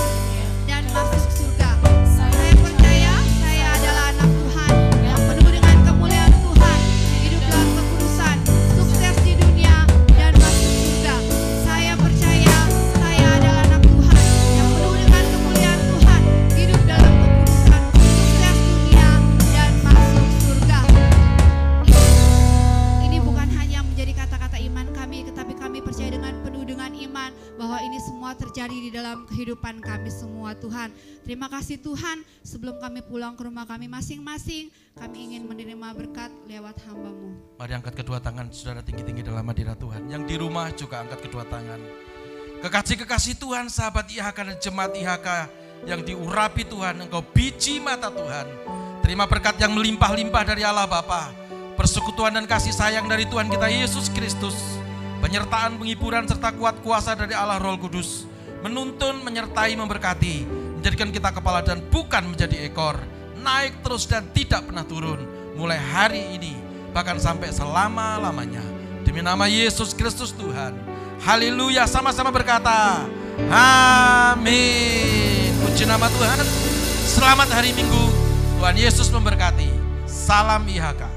dan masuk surga. Tuhan, sebelum kami pulang ke rumah kami masing-masing, kami ingin menerima berkat lewat hambamu. Mari angkat kedua tangan saudara tinggi-tinggi dalam hadirat Tuhan. Yang di rumah juga angkat kedua tangan. Kekasih-kekasih Tuhan, sahabat IHK dan jemaat IHK yang diurapi Tuhan, engkau biji mata Tuhan. Terima berkat yang melimpah-limpah dari Allah Bapa, persekutuan dan kasih sayang dari Tuhan kita Yesus Kristus, penyertaan penghiburan serta kuat kuasa dari Allah Roh Kudus, menuntun, menyertai, memberkati, menjadikan kita kepala dan bukan menjadi ekor, naik terus dan tidak pernah turun, mulai hari ini, bahkan sampai selama-lamanya. Demi nama Yesus Kristus Tuhan. Haleluya, sama-sama berkata, Amin. Puji nama Tuhan. Selamat hari Minggu. Tuhan Yesus memberkati. Salam IHK.